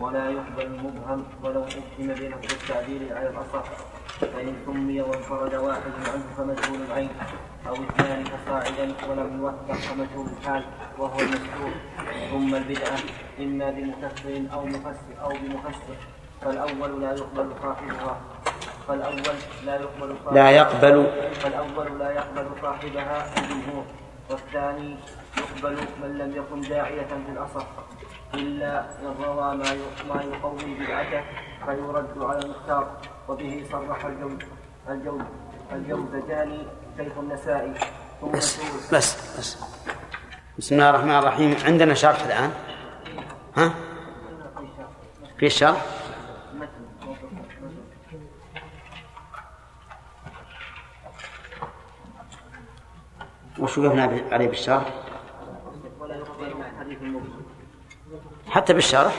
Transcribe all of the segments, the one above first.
ولا يقبل المبهم ولو أفهم بنفس التعبير على الأصح فإن سمي وانفرد واحد عنه فمجهول العين أو اثنان فصاعدا ولم يوثق فمجهول الحال وهو المستور ثم البدعة إما بمكسر أو مفسر أو بمفسر فالأول لا يقبل صاحبها. فالأول لا يقبل صاحبها. لا يقبل. فالأول لا يقبل صاحبها الجمهور والثاني يقبل من لم يكن داعية في الأصح. إلا إن روى ما ما يقوي بدعته فيرد على المختار وبه صرح الجود الجود الجوزجاني شيخ النسائي. بس بس بس. بسم الله الرحمن الرحيم. عندنا شرح الآن؟ ها؟ في الشرح وش وقفنا عليه بالشرح ولا يقبل حديث المبهم حتى بالشرح.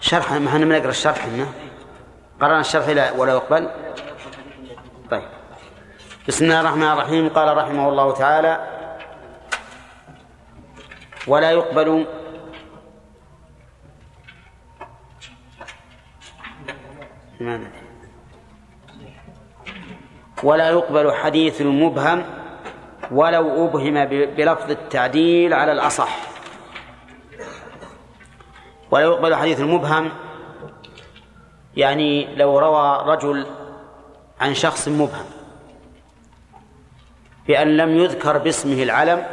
شرح ما إحنا بنقرا الشرح هنا قرأنا الشرح لا ولا يقبل. طيب. بسم الله الرحمن الرحيم. قال رحمه الله تعالى ولا يقبل ما ندري. ولا يقبل حديث المبهم ولو أبهم بلفظ التعديل على الأصح. ولا يقبل حديث المبهم. يعني لو روى رجل عن شخص مبهم بأن لم يذكر باسمه العلم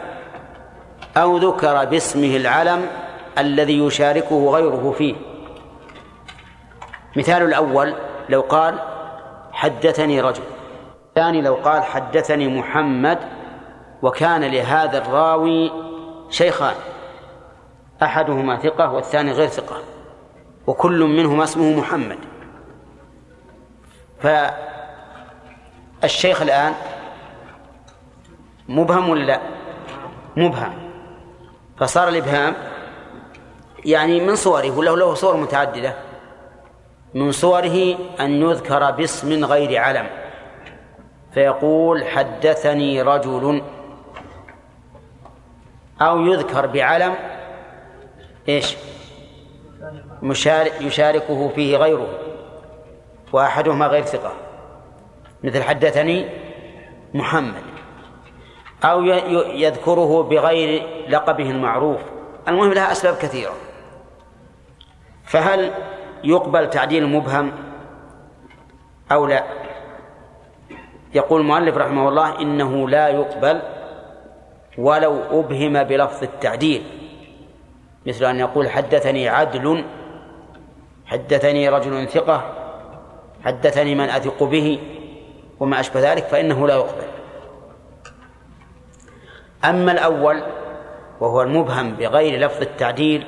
أو ذكر باسمه العلم الذي يشاركه غيره فيه. مثال الأول لو قال حدثني رجل الثاني لو قال حدثني محمد وكان لهذا الراوي شيخان. أحدهما ثقة والثاني غير ثقة وكل منهما اسمه محمد. فالشيخ الآن مبهم ولا لا؟ مبهم. فصار الإبهام يعني من صوره ولا له صور متعددة. من صوره أن يذكر باسم غير علم. فيقول حدثني رجل أو يذكر بعلم إيش؟ مشارك يشاركه فيه غيره وأحدهما غير ثقة. مثل حدثني محمد أو يذكره بغير لقبه المعروف. المهم لها أسباب كثيرة. فهل يقبل تعديل مبهم أو لا؟ يقول المؤلف رحمه الله إنه لا يقبل ولو أبهم بلفظ التعديل. مثل أن يقول حدثني عدل حدثني رجل ثقة حدثني من أثق به وما أشبه ذلك فإنه لا يقبل أما الأول وهو المبهم بغير لفظ التعديل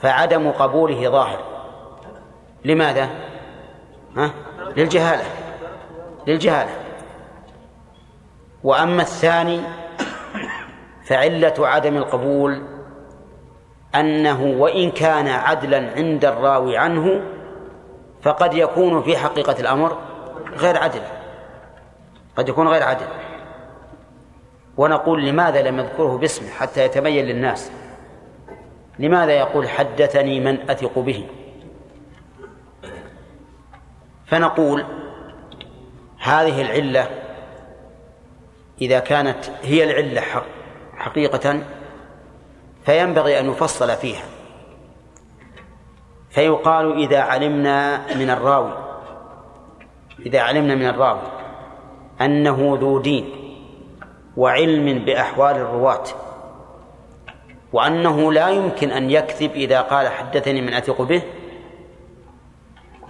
فعدم قبوله ظاهر لماذا؟ ها؟ للجهالة للجهالة وأما الثاني فعلة عدم القبول أنه وإن كان عدلا عند الراوي عنه فقد يكون في حقيقة الأمر غير عدل. قد يكون غير عدل. ونقول لماذا لم يذكره باسمه حتى يتبين للناس؟ لماذا يقول حدثني من أثق به؟ فنقول هذه العلة إذا كانت هي العلة حق حقيقة فينبغي أن يفصل فيها. فيقال إذا علمنا من الراوي إذا علمنا من الراوي أنه ذو دين وعلم بأحوال الرواة وأنه لا يمكن أن يكذب إذا قال حدثني من أثق به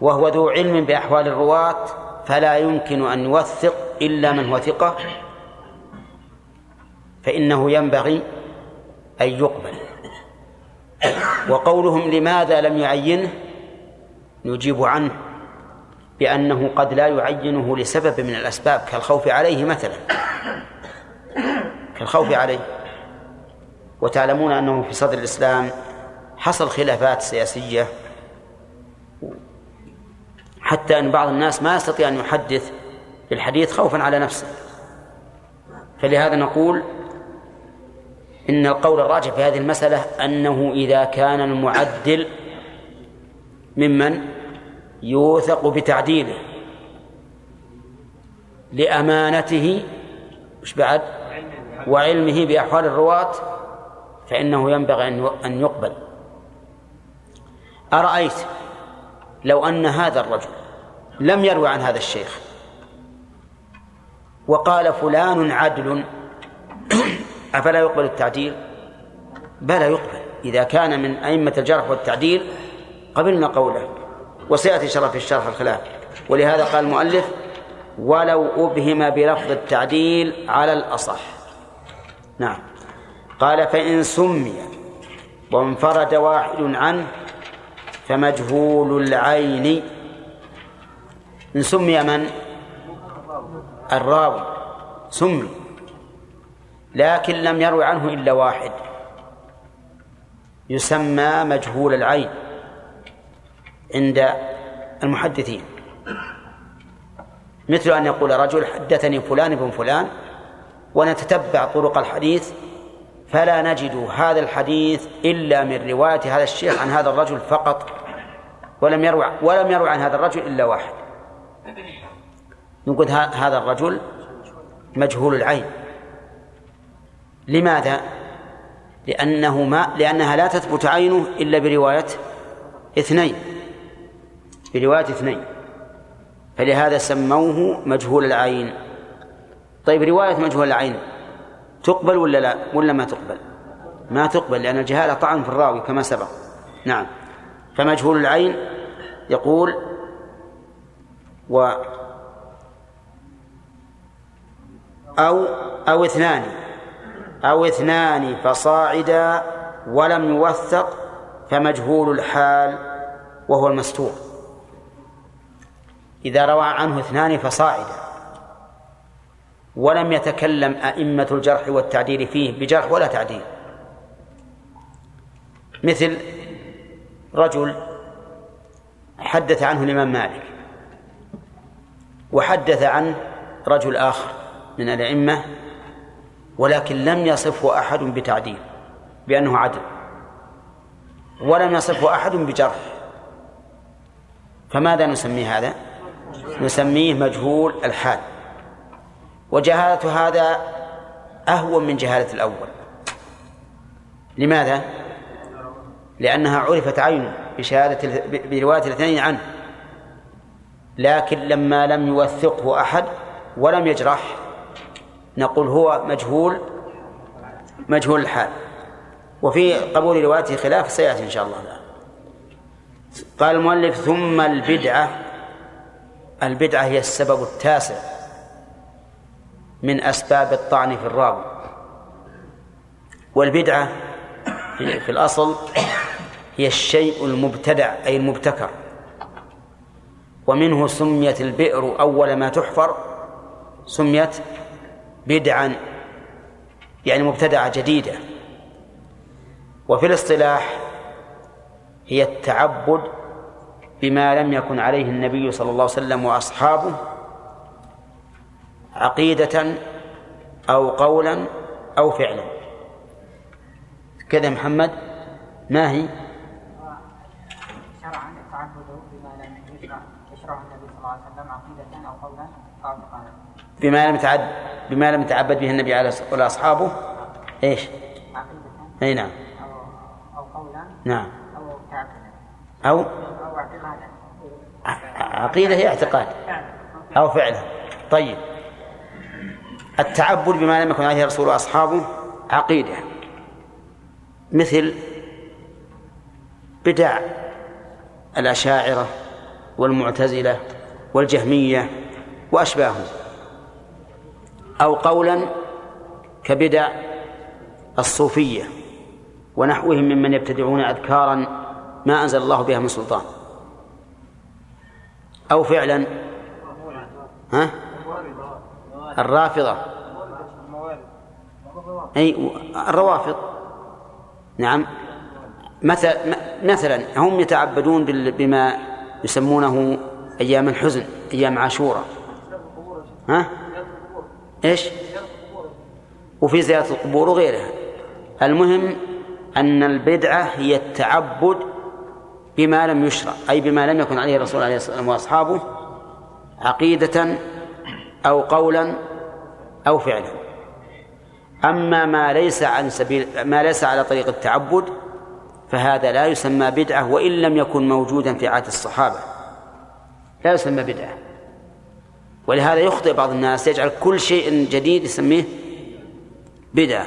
وهو ذو علم بأحوال الرواة فلا يمكن أن يوثق إلا من هو ثقة فإنه ينبغي أن يقبل. وقولهم لماذا لم يعينه؟ نجيب عنه بأنه قد لا يعينه لسبب من الأسباب كالخوف عليه مثلا. كالخوف عليه. وتعلمون أنه في صدر الإسلام حصل خلافات سياسية. حتى أن بعض الناس ما يستطيع أن يحدث بالحديث خوفا على نفسه. فلهذا نقول إن القول الراجح في هذه المسألة أنه إذا كان المعدل ممن يوثق بتعديله لأمانته مش بعد؟ وعلمه بأحوال الرواة فإنه ينبغي أن يقبل. أرأيت لو أن هذا الرجل لم يروي عن هذا الشيخ وقال فلان عدل أفلا يقبل التعديل؟ بلى يقبل. إذا كان من أئمة الجرح والتعديل قبلنا قوله وسيأتي شرف الشرح الخلاف. ولهذا قال المؤلف ولو أبهم بلفظ التعديل على الأصح. نعم. قال فإن سمي وانفرد واحد عنه فمجهول العين. إن سمي من؟ الراوي. سمي. لكن لم يروي عنه إلا واحد. يسمى مجهول العين عند المحدثين. مثل أن يقول رجل حدثني فلان بن فلان ونتتبع طرق الحديث فلا نجد هذا الحديث إلا من رواية هذا الشيخ عن هذا الرجل فقط ولم يروي ولم يروي عن هذا الرجل إلا واحد. نقول هذا الرجل مجهول العين. لماذا؟ لأنه ما لأنها لا تثبت عينه إلا برواية اثنين. برواية اثنين. فلهذا سموه مجهول العين. طيب رواية مجهول العين تقبل ولا لا؟ ولا ما تقبل؟ ما تقبل لأن الجهالة طعن في الراوي كما سبق. نعم. فمجهول العين يقول و أو أو اثنان. أو اثنان فصاعدا ولم يوثق فمجهول الحال وهو المستور. إذا روى عنه اثنان فصاعدا ولم يتكلم أئمة الجرح والتعديل فيه بجرح ولا تعديل. مثل رجل حدث عنه الإمام مالك وحدث عنه رجل آخر من الأئمة ولكن لم يصفه أحد بتعديل بأنه عدل. ولم يصفه أحد بجرح. فماذا نسميه هذا؟ نسميه مجهول الحال. وجهالة هذا أهون من جهالة الأول. لماذا؟ لأنها عرفت عينه بشهادة برواية الاثنين عنه. لكن لما لم يوثقه أحد ولم يجرح نقول هو مجهول مجهول الحال. وفي قبول روايته خلاف سيأتي إن شاء الله قال المؤلف ثم البدعة البدعة هي السبب التاسع من أسباب الطعن في الراوي. والبدعة في الأصل هي الشيء المبتدع أي المبتكر. ومنه سميت البئر أول ما تحفر سميت بدعا يعني مبتدعة جديدة. وفي الاصطلاح هي التعبد بما لم يكن عليه النبي صلى الله عليه وسلم وأصحابه عقيدة أو قولا أو فعلا. كذا محمد ما هي؟ شرعا التعبد بما لم يشرع النبي صلى الله عليه وسلم عقيدة أو قولا أو اعتقادا بما لم يتعد. بما لم يتعبد به النبي عليه ولا أصحابه. إيش؟ عقيده إي نعم. أو قولا نعم. أو تعبدا أو عقيدة هي اعتقاد. أو فعلا طيب. التعبد بما لم يكن عليه الرسول وأصحابه عقيدة. مثل بدع الأشاعرة والمعتزلة والجهمية وأشباههم. أو قولا كبدع الصوفية ونحوهم ممن يبتدعون أذكارا ما أنزل الله بها من سلطان. أو فعلا ها؟ الرافضة. أي الروافض. نعم. مثلا مثلا هم يتعبدون بما يسمونه أيام الحزن أيام عاشوراء ها؟ إيش؟ وفي زيارة القبور وغيرها. المهم أن البدعة هي التعبد بما لم يشرع أي بما لم يكن عليه الرسول عليه الصلاة والسلام وأصحابه عقيدة أو قولا أو فعلا. أما ما ليس عن سبيل ما ليس على طريق التعبد فهذا لا يسمى بدعة وإن لم يكن موجودا في عهد الصحابة. لا يسمى بدعة. ولهذا يخطئ بعض الناس يجعل كل شيء جديد يسميه بدعة.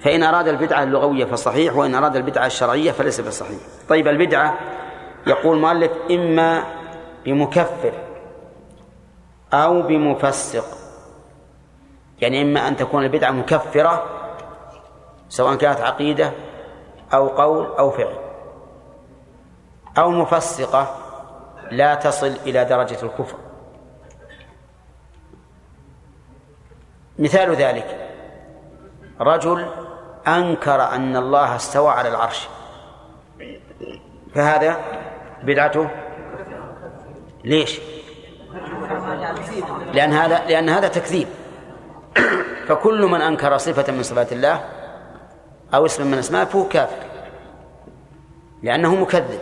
فإن أراد البدعة اللغوية فصحيح وإن أراد البدعة الشرعية فليس بصحيح. طيب البدعة يقول المؤلف إما بمكفر أو بمفسق. يعني إما أن تكون البدعة مكفرة سواء كانت عقيدة أو قول أو فعل. أو مفسقة لا تصل إلى درجة الكفر. مثال ذلك. رجل أنكر أن الله استوى على العرش. فهذا بدعته؟ ليش؟ لأن هذا لأن هذا تكذيب. فكل من أنكر صفة من صفات الله أو اسم من أسمائه فهو كافر. لأنه مكذب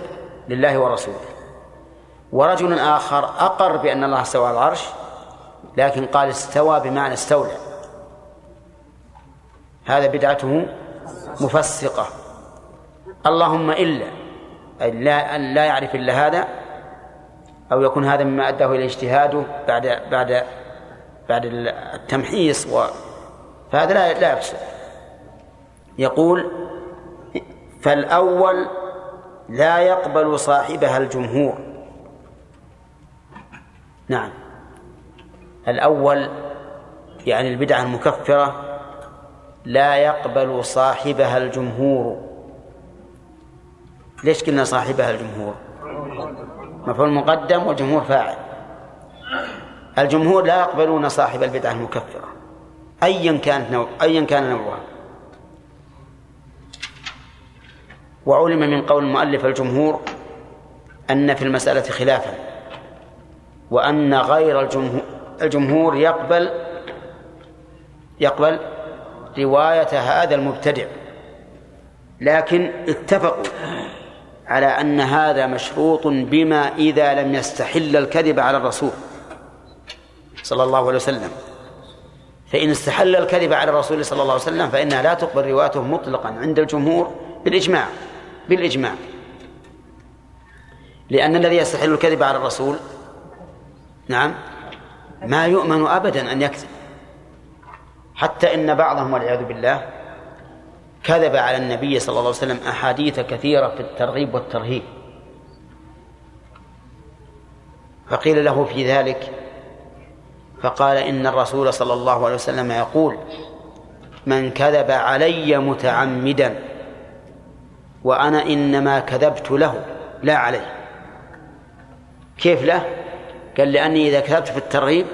لله ورسوله. ورجل آخر أقر بأن الله استوى على العرش لكن قال استوى بمعنى استولى. هذا بدعته مفسقة. اللهم إلا لا أن لا يعرف إلا هذا أو يكون هذا مما أداه إلى اجتهاده بعد بعد بعد التمحيص و. فهذا لا لا يفسد يقول فالأول لا يقبل صاحبها الجمهور. نعم. الأول يعني البدعة المكفرة لا يقبل صاحبها الجمهور. ليش قلنا صاحبها الجمهور؟ مفعول مقدم والجمهور فاعل. الجمهور لا يقبلون صاحب البدعة المكفرة. أيا كانت نوع أيا كان نوعها. وعلم من قول المؤلف الجمهور أن في المسألة خلافا وأن غير الجمهور الجمهور يقبل يقبل رواية هذا المبتدع لكن اتفقوا على أن هذا مشروط بما إذا لم يستحل الكذب على الرسول صلى الله عليه وسلم. فإن استحل الكذب على الرسول صلى الله عليه وسلم فإنها لا تقبل روايته مطلقا عند الجمهور بالإجماع بالإجماع. لأن الذي يستحل الكذب على الرسول نعم ما يؤمن أبدا أن يكذب. حتى إن بعضهم والعياذ بالله كذب على النبي صلى الله عليه وسلم أحاديث كثيرة في الترغيب والترهيب. فقيل له في ذلك فقال إن الرسول صلى الله عليه وسلم يقول من كذب علي متعمدا وأنا إنما كذبت له لا عليه. كيف له؟ قال لأني إذا كذبت في الترغيب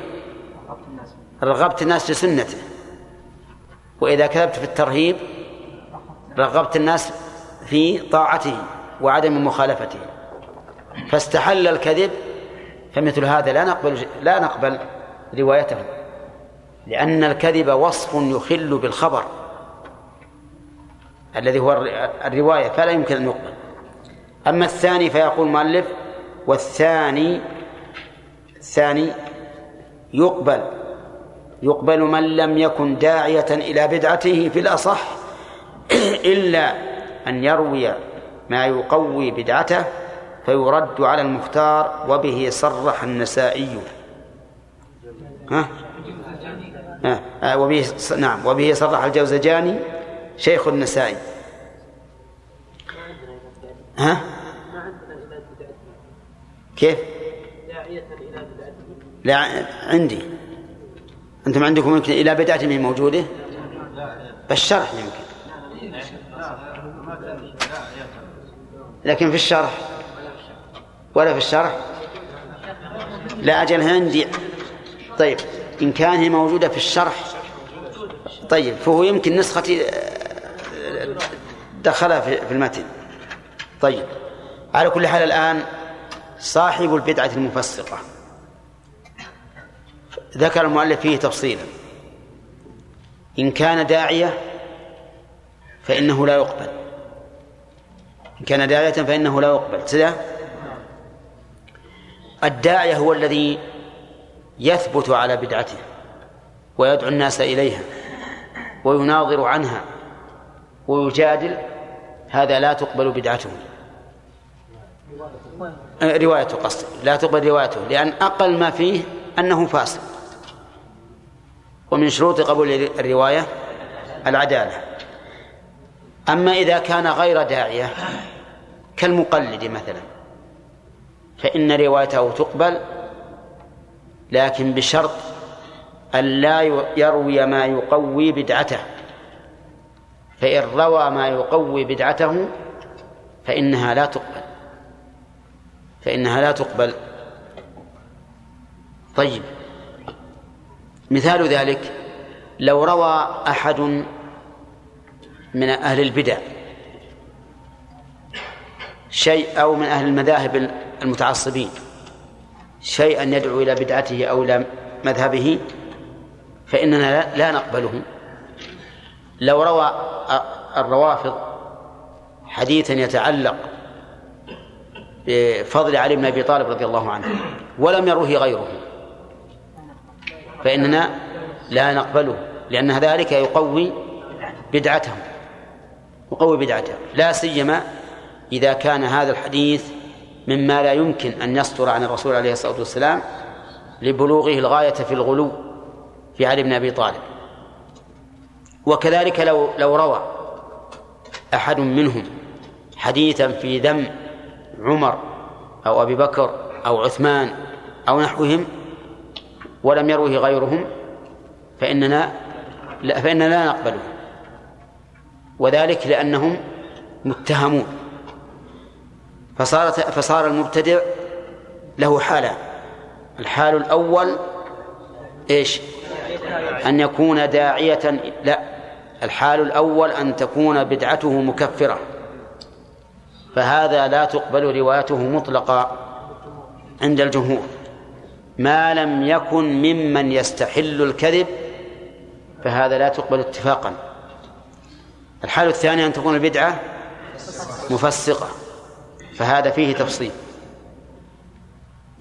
رغبت الناس لسنته وإذا كذبت في الترهيب رغبت الناس في طاعته وعدم مخالفته. فاستحل الكذب فمثل هذا لا نقبل لا نقبل روايته لأن الكذب وصف يخل بالخبر. الذي هو الرواية فلا يمكن أن يقبل. أما الثاني فيقول المؤلف والثاني الثاني يقبل. يقبل من لم يكن داعية إلى بدعته في الأصح إلا أن يروي ما يقوي بدعته فيرد على المختار وبه صرح النسائي ها؟ ها؟ وبه نعم وبه صرح الجوزجاني شيخ النسائي ها؟ كيف؟ لا عندي أنتم عندكم يمكن إلى بدعة من موجودة؟ بالشرح يمكن. لكن في الشرح؟ ولا في الشرح؟ لا أجل عندي. طيب إن كان هي موجودة في الشرح. طيب فهو يمكن نسختي دخلها في المتن. طيب على كل حال الآن صاحب البدعة المفسقة. ذكر المؤلف فيه تفصيلا. إن كان داعية فإنه لا يقبل. إن كان داعية فإنه لا يقبل. سده الداعية هو الذي يثبت على بدعته ويدعو الناس إليها ويناظر عنها ويجادل. هذا لا تقبل بدعته. روايته قصد. لا تقبل روايته لأن أقل ما فيه أنه فاسق. ومن شروط قبول الرواية العدالة. أما إذا كان غير داعية كالمقلد مثلا فإن روايته تقبل لكن بشرط أن لا يروي ما يقوي بدعته. فإن روى ما يقوي بدعته فإنها لا تقبل. فإنها لا تقبل. طيب. مثال ذلك لو روى أحد من أهل البدع شيء أو من أهل المذاهب المتعصبين شيئا يدعو إلى بدعته أو إلى مذهبه فإننا لا نقبله. لو روى الروافض حديثا يتعلق بفضل علي بن أبي طالب رضي الله عنه ولم يروه غيره. فإننا لا نقبله لأن ذلك يقوي بدعتهم يقوي بدعته لا سيما إذا كان هذا الحديث مما لا يمكن أن يصدر عن الرسول عليه الصلاة والسلام لبلوغه الغاية في الغلو في علي بن أبي طالب. وكذلك لو لو روى أحد منهم حديثا في ذم عمر أو أبي بكر أو عثمان أو نحوهم ولم يروه غيرهم فإننا لا فاننا لا نقبله. وذلك لأنهم متهمون. فصارت فصار المبتدع له حالان. الحال الأول إيش؟ أن يكون داعية لا. الحال الأول أن تكون بدعته مكفرة. فهذا لا تقبل روايته مطلقا عند الجمهور. ما لم يكن ممن يستحل الكذب فهذا لا تقبل اتفاقا. الحال الثاني أن تكون البدعة مفسقة فهذا فيه تفصيل.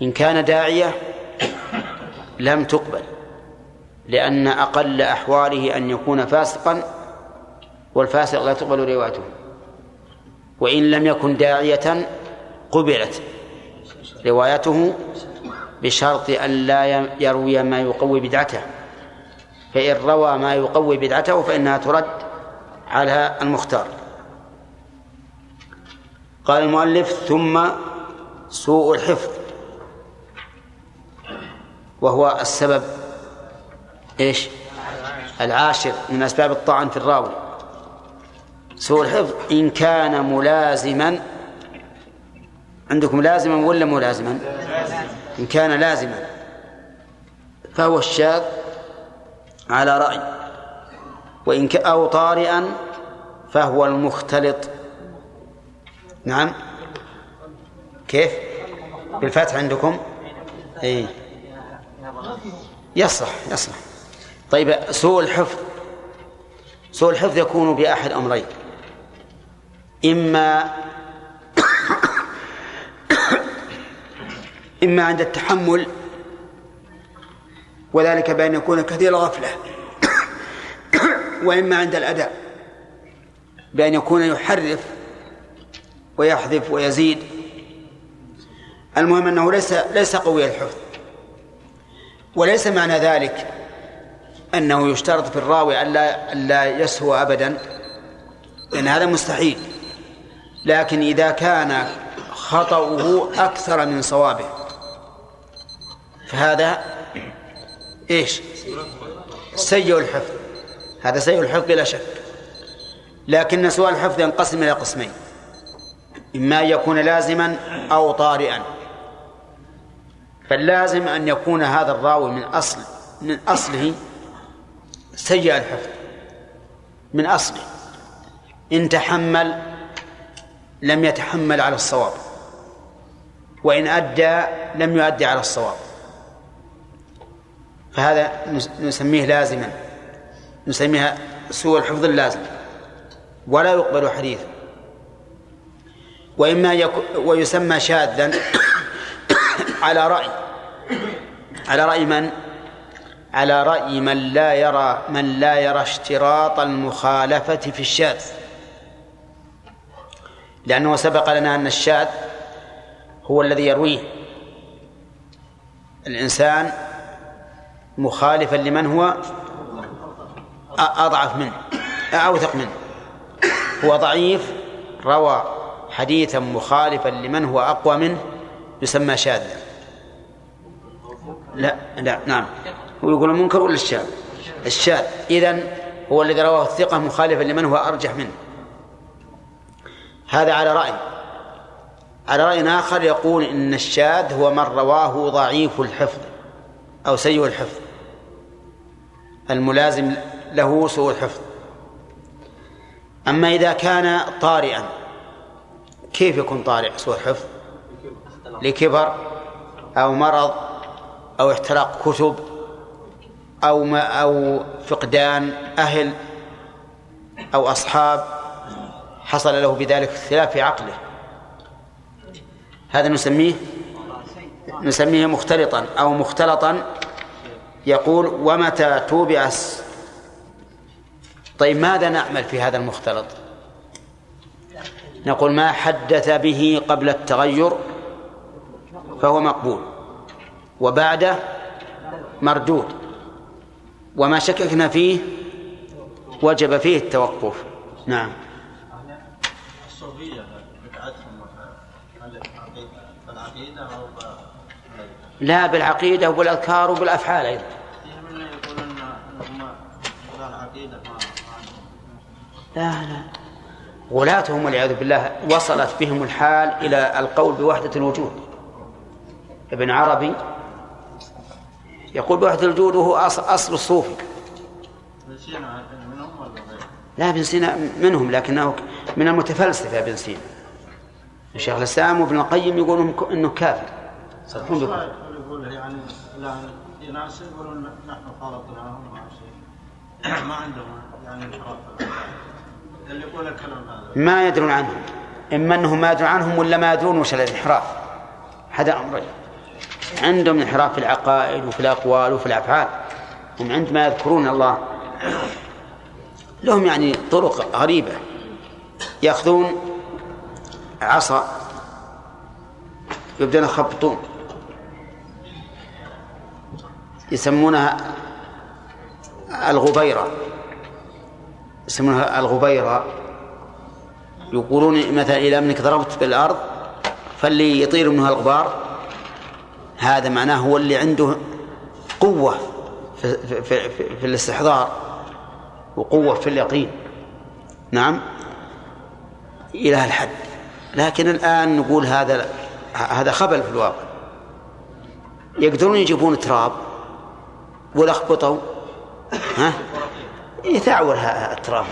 إن كان داعية لم تقبل لأن أقل أحواله أن يكون فاسقا والفاسق لا تقبل روايته. وإن لم يكن داعية قبلت روايته بشرط أن لا يروي ما يقوي بدعته. فإن روى ما يقوي بدعته فإنها ترد على المختار. قال المؤلف ثم سوء الحفظ. وهو السبب إيش؟ العاشر من أسباب الطعن في الراوي. سوء الحفظ إن كان ملازما عندكم لازما ولا ملازما؟ إن كان لازما فهو الشاذ على رأي وإن أو طارئا فهو المختلط. نعم. كيف؟ بالفتح عندكم؟ اي يصلح يصلح. طيب سوء الحفظ سوء الحفظ يكون بأحد أمرين. إما إما عند التحمل وذلك بأن يكون كثير الغفلة وإما عند الأداء بأن يكون يحرف ويحذف ويزيد. المهم أنه ليس ليس قوي الحفظ وليس معنى ذلك أنه يشترط في الراوي ألا ألا يسهو أبدا لأن هذا مستحيل لكن إذا كان خطأه أكثر من صوابه. فهذا إيش؟ سيء الحفظ. هذا سيء الحفظ بلا شك. لكن سؤال الحفظ ينقسم إلى قسمين. إما أن يكون لازما أو طارئا. فاللازم أن يكون هذا الراوي من أصل من أصله سيء الحفظ. من أصله. إن تحمل لم يتحمل على الصواب. وإن أدى لم يؤدي على الصواب. فهذا نسميه لازما. نسميها سوء الحفظ اللازم. ولا يقبل حديث وإما ويسمى شاذا على رأي. على رأي من؟ على رأي من لا يرى من لا يرى اشتراط المخالفة في الشاذ. لأنه سبق لنا أن الشاذ هو الذي يرويه الإنسان مخالفا لمن هو أضعف منه أوثق منه. هو ضعيف روى حديثا مخالفا لمن هو أقوى منه يسمى شاذا. لا لا نعم. هو يقول المنكر ولا الشاذ؟ الشاذ. إذن هو الذي رواه الثقة مخالفا لمن هو أرجح منه. هذا على رأي. على رأي آخر يقول إن الشاذ هو من رواه ضعيف الحفظ أو سيء الحفظ. الملازم له سوء الحفظ. أما إذا كان طارئا كيف يكون طارئ سوء الحفظ؟ لكبر أو مرض أو احتراق كتب أو ما أو فقدان أهل أو أصحاب حصل له بذلك اختلاف في عقله. هذا نسميه نسميه مختلطا أو مختلطا يقول ومتى توبع طيب ماذا نعمل في هذا المختلط؟ نقول ما حدث به قبل التغير فهو مقبول وبعده مردود وما شككنا فيه وجب فيه التوقف. نعم. لا بالعقيدة وبالأذكار وبالأفعال أيضا. لا لا غلاتهم والعياذ بالله وصلت بهم الحال إلى القول بوحدة الوجود. ابن عربي يقول بوحدة الوجود وهو أصل الصوفي. لا ابن سينا منهم لكنه من المتفلسفة ابن سينا. شيخ الإسلام وابن القيم يقولون إنه كافر. صدقون بكم يقول يعني لا ناس يقولون نحن خالطناهم مع شيء؟ ما عندهم يعني ما يدرون عنهم إما أنهم ما يدرون عنهم ولا ما يدرون وش الانحراف. هذا امرين عندهم انحراف في العقائد وفي الأقوال وفي الأفعال. هم عندما يذكرون الله. لهم يعني طرق غريبة. يأخذون عصا. يبدأون يخبطون. يسمونها الغبيرة. يسمونها الغبيرة. يقولون مثلا إذا أنك ضربت بالأرض فاللي يطير منها الغبار هذا معناه هو اللي عنده قوة في, في, في, في الاستحضار وقوة في اليقين. نعم؟ إلى الحد. لكن الآن نقول هذا هذا خبل في الواقع. يقدرون يجيبون تراب ولخبطوا ها؟ يتعور التراب.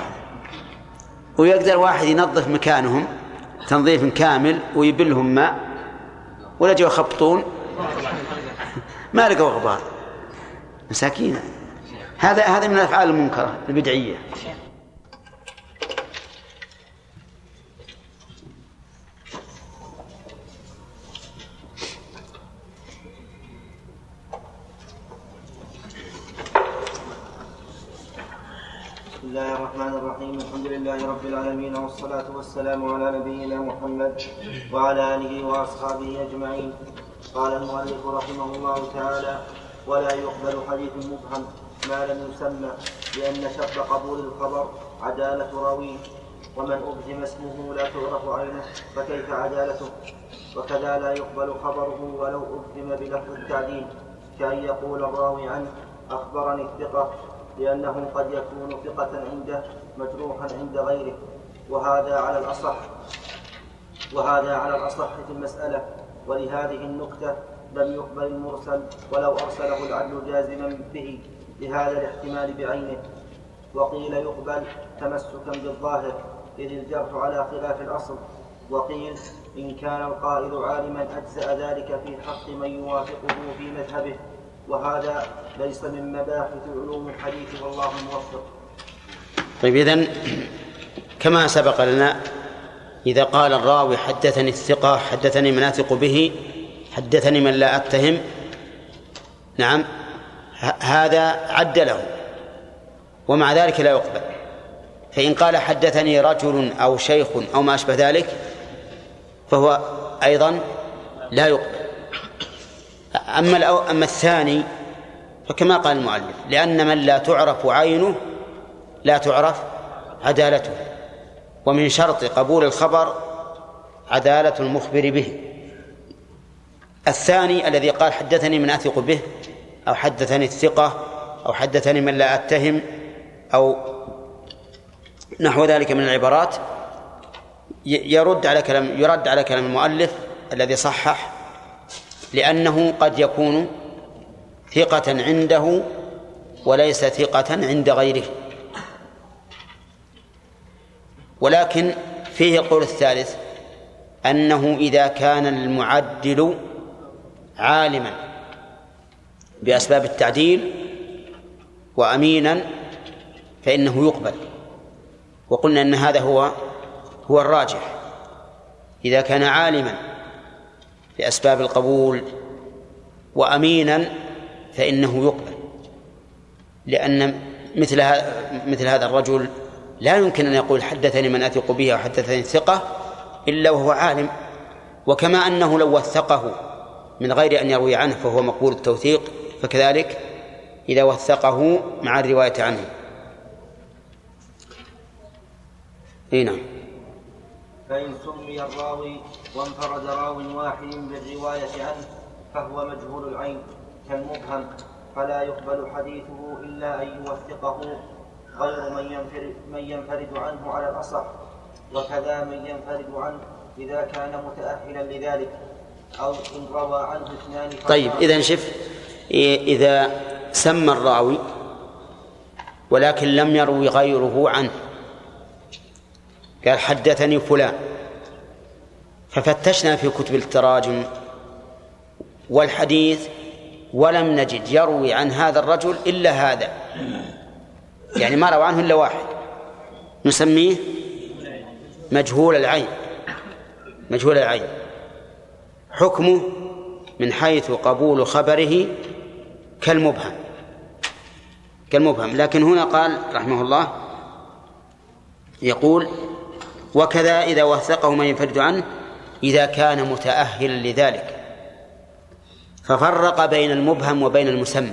ويقدر واحد ينظف مكانهم تنظيف كامل ويبلهم ماء ولا جو يخبطون ما لقوا غبار. مساكين. هذا هذا من الافعال المنكرة البدعية. الله الرحمن الرحيم. الحمد لله رب العالمين والصلاة والسلام على نبينا محمد وعلى آله وأصحابه أجمعين. قال المؤلف رحمه الله تعالى ولا يقبل حديث مبهم ما لم يسمى لأن شرط قبول الخبر عدالة راويه ومن أبهم اسمه لا تعرف عينه فكيف عدالته؟ وكذا لا يقبل خبره ولو أبهم بلفظ التعديل كأن يقول الراوي عنه أخبرني الثقة لأنه قد يكون ثقة عنده مجروحا عند غيره. وهذا على الأصح. وهذا على الأصح في المسألة. ولهذه النكتة لم يقبل المرسل ولو أرسله العدل جازما به لهذا الاحتمال بعينه. وقيل يقبل تمسكا بالظاهر إذ الجرح على خلاف الأصل. وقيل إن كان القائل عالما أجزأ ذلك في حق من يوافقه في مذهبه. وهذا ليس من مباحث علوم الحديث والله الموفق طيب إذن كما سبق لنا إذا قال الراوي حدثني الثقة حدثني من أثق به حدثني من لا أتهم نعم هذا عد له ومع ذلك لا يقبل. فإن قال حدثني رجل أو شيخ أو ما أشبه ذلك فهو أيضا لا يقبل. أما الأو أما الثاني فكما قال المؤلف لأن من لا تعرف عينه لا تعرف عدالته ومن شرط قبول الخبر عدالة المخبر به. الثاني الذي قال حدثني من أثق به أو حدثني الثقة أو حدثني من لا أتهم أو نحو ذلك من العبارات يرد على كلام يرد على كلام المؤلف الذي صحح لأنه قد يكون ثقة عنده وليس ثقة عند غيره. ولكن فيه القول الثالث أنه إذا كان المعدل عالما بأسباب التعديل وأمينا فإنه يقبل. وقلنا أن هذا هو هو الراجح. إذا كان عالما بأسباب القبول وأمينا فإنه يقبل. لأن مثل مثل هذا الرجل لا يمكن أن يقول حدثني من أثق به أو حدثني ثقة إلا وهو عالم. وكما أنه لو وثقه من غير أن يروي عنه فهو مقبول التوثيق فكذلك إذا وثقه مع الرواية عنه. اي نعم. فإن سمي الراوي وانفرد راو واحد بالرواية عنه فهو مجهول العين كالمبهم فلا يقبل حديثه إلا أن يوثقه غير من ينفرد, من ينفرد عنه على الأصح وكذا من ينفرد عنه إذا كان متأهلا لذلك أو إن روى عنه اثنان طيب إذا شف إذا سمى الراوي ولكن لم يروي غيره عنه قال حدثني فلان. ففتشنا في كتب التراجم والحديث ولم نجد يروي عن هذا الرجل إلا هذا. يعني ما روى عنه إلا واحد. نسميه مجهول العين. مجهول العين. حكمه من حيث قبول خبره كالمبهم. كالمبهم. لكن هنا قال رحمه الله يقول وكذا إذا وثقه من ينفرد عنه إذا كان متأهلا لذلك. ففرق بين المبهم وبين المسمى.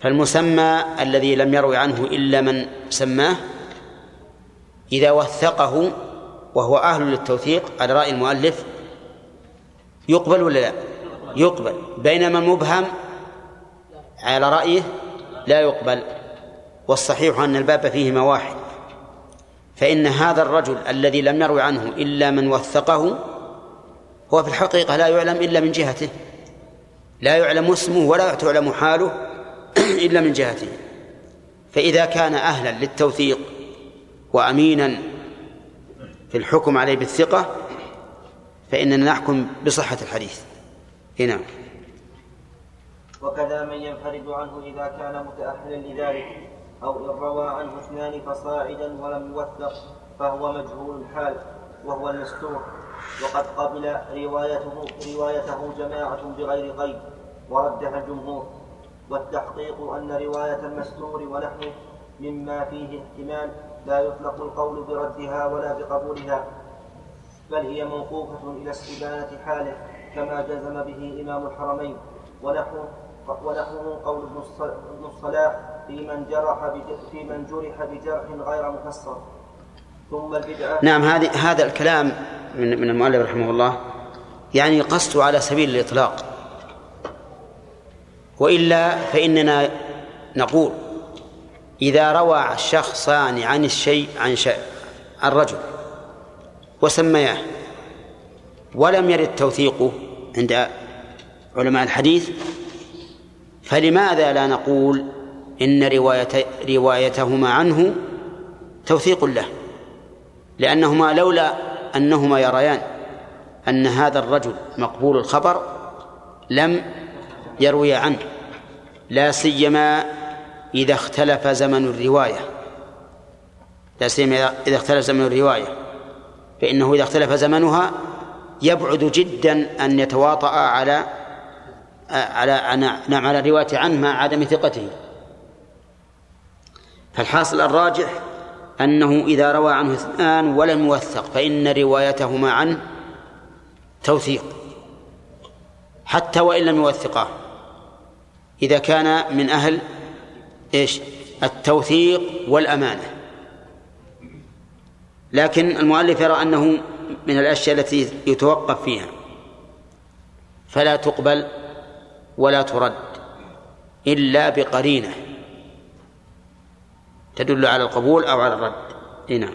فالمسمى الذي لم يروي عنه إلا من سماه إذا وثقه وهو أهل للتوثيق على رأي المؤلف يقبل ولا لا؟ يقبل. بينما المبهم على رأيه لا يقبل. والصحيح أن الباب فيهما واحد فإن هذا الرجل الذي لم يروي عنه إلا من وثقه هو في الحقيقة لا يعلم إلا من جهته. لا يعلم اسمه ولا تعلم حاله إلا من جهته. فإذا كان أهلا للتوثيق وأمينا في الحكم عليه بالثقة فإننا نحكم بصحة الحديث. هنا. وكذا من ينفرد عنه إذا كان متأهلا لذلك. أو إن روى عنه اثنان فصاعدا ولم يوثق فهو مجهول الحال وهو المستور. وقد قبل روايته روايته جماعة بغير قيد وردها الجمهور. والتحقيق أن رواية المستور ونحوه مما فيه احتمال لا يطلق القول بردها ولا بقبولها بل هي موقوفة إلى استبانة حاله كما جزم به إمام الحرمين. ونحوه ونحوه قول ابن الصلاح في من جرح في من جرح بجرح غير مفسر. ثم البدعة. نعم هذه هذا الكلام من من المؤلف رحمه الله يعني قصد على سبيل الإطلاق. وإلا فإننا نقول إذا روى الشخصان عن الشيء عن شيء عن رجل وسمياه ولم يرد توثيقه عند علماء الحديث فلماذا لا نقول إن رواية روايتهما عنه توثيق له لأنهما لولا أنهما يريان أن هذا الرجل مقبول الخبر لم يروي عنه لا سيما إذا اختلف زمن الرواية لا سيما إذا اختلف زمن الرواية فإنه إذا اختلف زمنها يبعد جدا أن يتواطأ على على نعم على الرواية عنه مع عدم ثقته. فالحاصل الراجح أنه إذا روى عنه اثنان ولم يوثق فإن روايتهما عنه توثيق حتى وإن لم يوثقاه إذا كان من أهل إيش؟ التوثيق والأمانة. لكن المؤلف يرى أنه من الأشياء التي يتوقف فيها. فلا تقبل ولا ترد إلا بقرينة. تدل على القبول أو على الرد. نعم.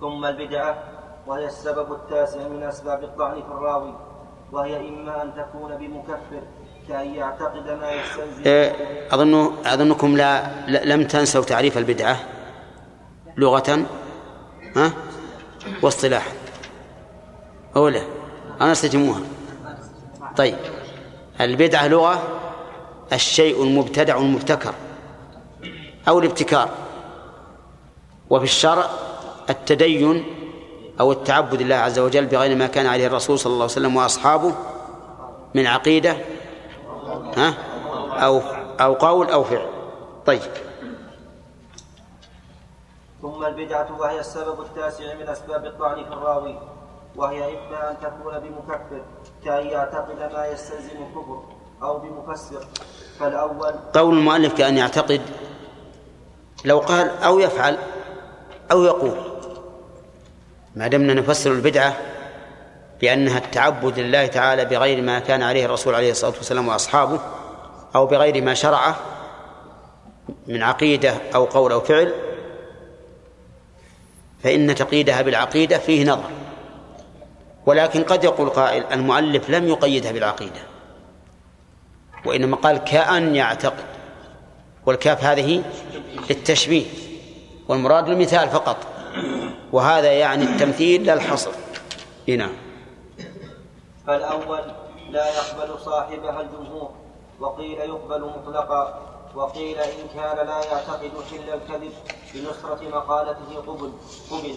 ثم البدعة وهي السبب التاسع من أسباب الطعن في الراوي وهي إما أن تكون بمكفر كأن يعتقد ما يستلزم إيه، أظن أظنكم لا لم تنسوا تعريف البدعة لغة؟ ها؟ واصطلاحا أو لا؟ أنا أستجموها. طيب. البدعة لغة الشيء المبتدع المبتكر. أو الابتكار. وفي الشرع التدين أو التعبد لله عز وجل بغير ما كان عليه الرسول صلى الله عليه وسلم وأصحابه من عقيدة ها؟ أو أو قول أو فعل. طيب. ثم البدعة وهي السبب التاسع من أسباب الطعن في الراوي وهي إما أن تكون بمكفر كأن يعتقد ما يستلزم الكفر أو بمفسر فالأول قول المؤلف كأن يعتقد لو قال أو يفعل أو يقول. ما دمنا نفسر البدعة بأنها التعبد لله تعالى بغير ما كان عليه الرسول عليه الصلاة والسلام وأصحابه أو بغير ما شرعه من عقيدة أو قول أو فعل فإن تقييدها بالعقيدة فيه نظر. ولكن قد يقول قائل المؤلف لم يقيدها بالعقيدة وإنما قال كأن يعتقد والكاف هذه للتشبيه والمراد المثال فقط. وهذا يعني التمثيل لا الحصر نعم. فالأول لا يقبل صاحبها الجمهور وقيل يقبل مطلقا وقيل إن كان لا يعتقد حل الكذب بنصرة مقالته قبل قبل.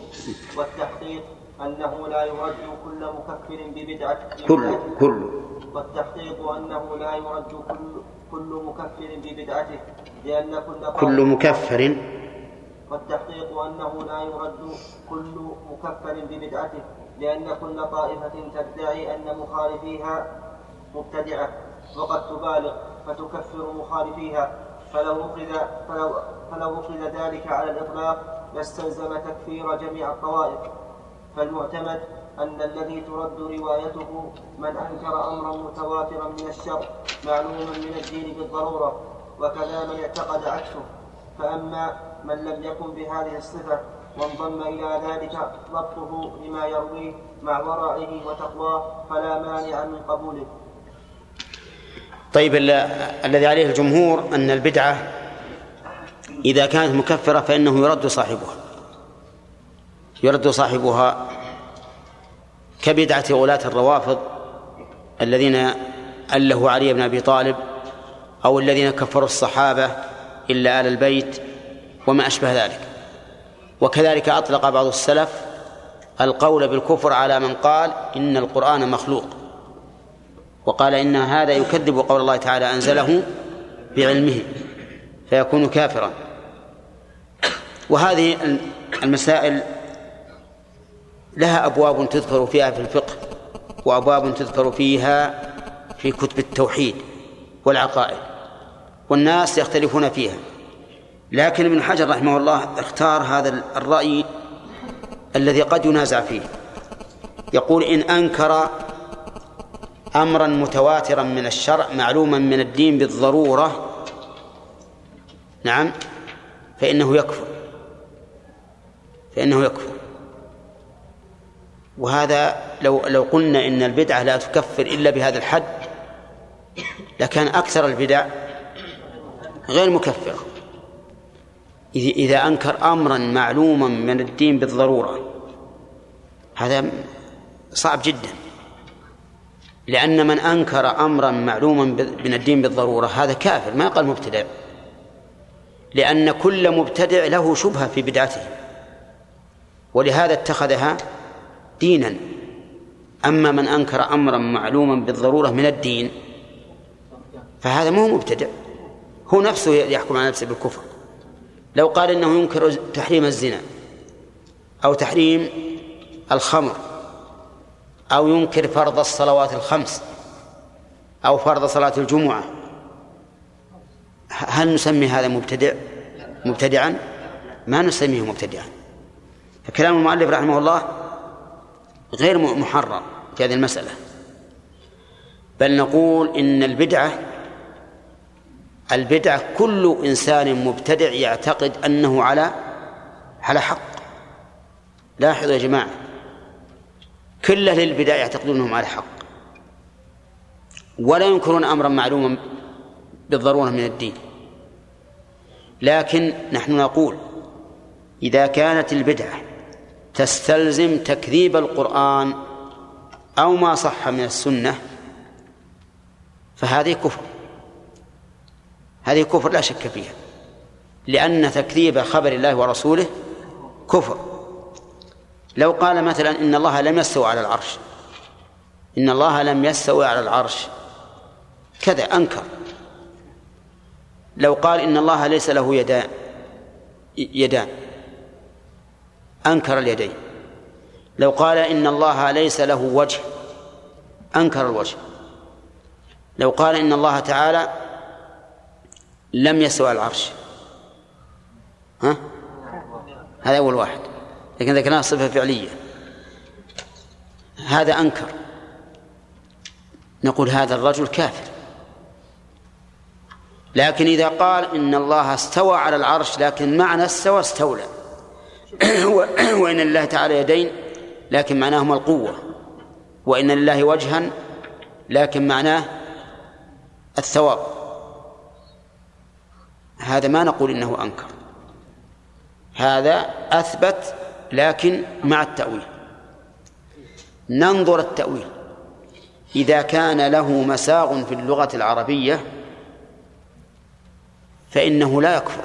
والتحقيق أنه لا يرد كل مكفر ببدعة كل كل. والتحقيق أنه لا يرد كل كل مكفر ببدعته. لأن كل كل مكفر. والتحقيق أنه لا يرد كل مكفر ببدعته لأن كل طائفة تدعي أن مخالفيها مبتدعة وقد تبالغ فتكفر مخالفيها. فلو أخذ فلو, فلو أخذ ذلك على الإطلاق لاستلزم تكفير جميع الطوائف. فالمعتمد أن الذي ترد روايته من أنكر أمرا متواترا من الشر معلوما من الدين بالضرورة. وكذا من اعتقد عكسه. فأما من لم يكن بهذه الصفة وانضم إلى ذلك ضبطه لما يرويه مع ورعه وتقواه فلا مانع من قبوله. طيب الذي عليه الجمهور أن البدعة إذا كانت مكفرة فإنه يرد صاحبها. يرد صاحبها كبدعة غلاة الروافض الذين أله علي بن أبي طالب أو الذين كفروا الصحابة إلا آل البيت وما أشبه ذلك. وكذلك أطلق بعض السلف القول بالكفر على من قال إن القرآن مخلوق. وقال إن هذا يكذب قول الله تعالى أنزله بعلمه فيكون كافرا. وهذه المسائل لها أبواب تذكر فيها في الفقه وأبواب تذكر فيها في كتب التوحيد والعقائد. والناس يختلفون فيها. لكن ابن حجر رحمه الله اختار هذا الرأي الذي قد ينازع فيه. يقول إن أنكر أمرا متواترا من الشرع معلوما من الدين بالضرورة نعم فإنه يكفر. فإنه يكفر. وهذا لو لو قلنا إن البدعة لا تكفر إلا بهذا الحد لكان أكثر البدع غير مكفرة إذا أنكر أمرا معلوما من الدين بالضرورة. هذا صعب جدا. لأن من أنكر أمرا معلوما من الدين بالضرورة هذا كافر ما قال مبتدع. لأن كل مبتدع له شبهة في بدعته. ولهذا اتخذها دينا. أما من أنكر أمرا معلوما بالضرورة من الدين فهذا ما هو مبتدع. هو نفسه يحكم على نفسه بالكفر. لو قال إنه ينكر تحريم الزنا أو تحريم الخمر أو ينكر فرض الصلوات الخمس أو فرض صلاة الجمعة هل نسمي هذا مبتدع؟ مبتدعا؟ ما نسميه مبتدعا. فكلام المؤلف رحمه الله غير محرر في هذه المسألة. بل نقول إن البدعة البدعة كل إنسان مبتدع يعتقد أنه على على حق. لاحظوا يا جماعة كل أهل البدع يعتقدون أنهم على حق. ولا ينكرون أمرا معلوما بالضرورة من الدين. لكن نحن نقول إذا كانت البدعة تستلزم تكذيب القرآن أو ما صح من السنة فهذه كفر. هذه كفر لا شك فيها لأن تكذيب خبر الله ورسوله كفر. لو قال مثلا إن الله لم يستوى على العرش إن الله لم يستوي على العرش كذا أنكر. لو قال إن الله ليس له يدان يدان أنكر اليدين. لو قال إن الله ليس له وجه أنكر الوجه. لو قال إن الله تعالى لم يستوى على العرش. ها؟ هذا أول واحد. لكن ذكرناه صفة فعلية. هذا أنكر. نقول هذا الرجل كافر. لكن إذا قال إن الله استوى على العرش لكن معنى استوى استولى. وإن لله تعالى يدين لكن معناهما القوة. وإن لله وجها لكن معناه الثواب. هذا ما نقول إنه أنكر. هذا أثبت لكن مع التأويل. ننظر التأويل. إذا كان له مساغ في اللغة العربية فإنه لا يكفر.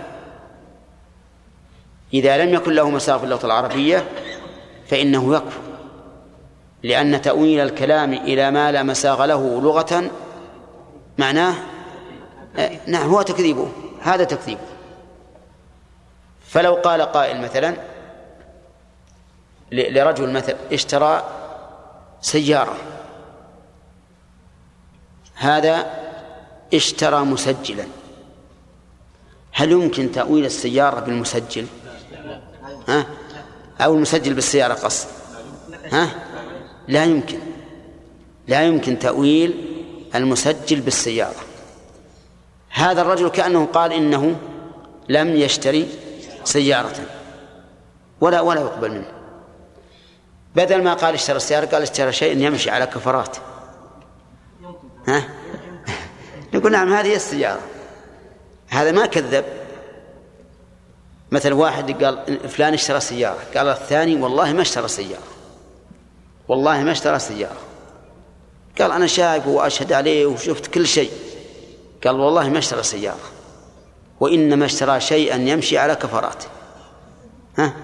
إذا لم يكن له مساغ في اللغة العربية فإنه يكفر. لأن تأويل الكلام إلى ما لا مساغ له لغة معناه نعم هو تكذيبه. هذا تكذيبه فلو قال قائل مثلا لرجل مثلا اشترى سيارة. هذا اشترى مسجلا. هل يمكن تأويل السيارة بالمسجل؟ ها؟ أو المسجل بالسيارة قصد؟ ها؟ لا يمكن. لا يمكن تأويل المسجل بالسيارة. هذا الرجل كأنه قال إنه لم يشتري سيارة. ولا ولا يقبل منه. بدل ما قال اشترى السيارة قال اشترى شيء يمشي على كفرات. ها؟ نقول نعم هذه السيارة. هذا ما كذب. مثل واحد قال فلان اشترى سيارة. قال الثاني والله ما اشترى سيارة. والله ما اشترى سيارة. قال أنا شايفه وأشهد عليه وشفت كل شيء. قال والله ما اشترى سيارة. وإنما اشترى شيئا يمشي على كفراته. ها؟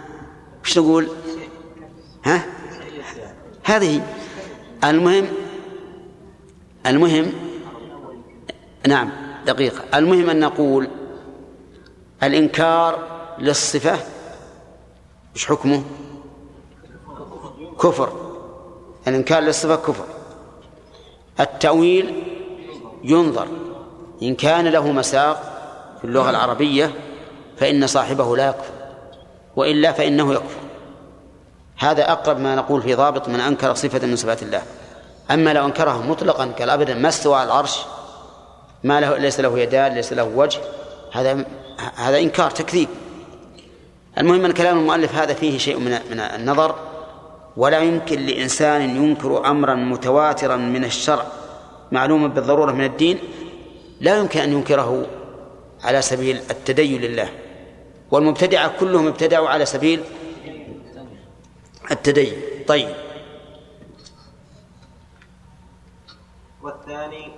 وش نقول ها؟ هذه. المهم المهم نعم دقيقة. المهم أن نقول الإنكار للصفة. إيش حكمه؟ كفر. الإنكار للصفة كفر. التأويل ينظر. إن كان له مساق في اللغة العربية فإن صاحبه لا يكفر وإلا فإنه يكفر. هذا أقرب ما نقول في ضابط من أنكر صفة من صفات الله. أما لو أنكره مطلقا قال أبدا ما استوى على العرش ما له ليس له يدان ليس له وجه هذا هذا إنكار تكذيب. المهم أن كلام المؤلف هذا فيه شيء من من النظر ولا يمكن لإنسان ينكر أمرا متواترا من الشرع معلوما بالضرورة من الدين لا يمكن أن ينكره على سبيل التدين لله. والمبتدعة كلهم ابتدعوا على سبيل التدين. طيب. والثاني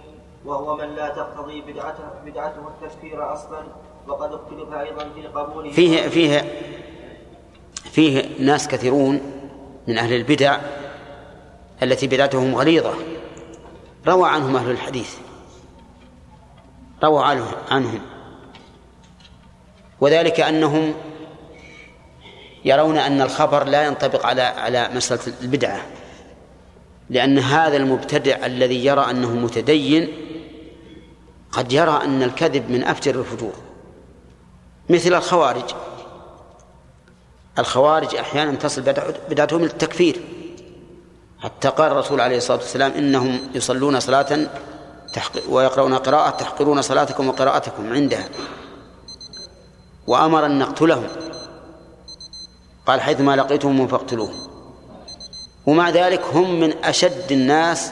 وهو من لا تقتضي بدعته بدعته التكفير أصلا وقد اختلف أيضا في قبوله. فيه فيه فيه ناس كثيرون من أهل البدع التي بدعتهم غليظة. روى عنهم أهل الحديث. روى عنهم. وذلك أنهم يرون أن الخبر لا ينطبق على على مسألة البدعة. لأن هذا المبتدع الذي يرى أنه متدين قد يرى أن الكذب من أفجر الفجور. مثل الخوارج. الخوارج أحيانا تصل بدعتهم إلى التكفير حتى قال الرسول عليه الصلاة والسلام إنهم يصلون صلاة ويقرؤون قراءة تحقرون صلاتكم وقراءتكم عندها. وأمر أن نقتلهم. قال حيثما لقيتهم فاقتلوهم ومع ذلك هم من أشد الناس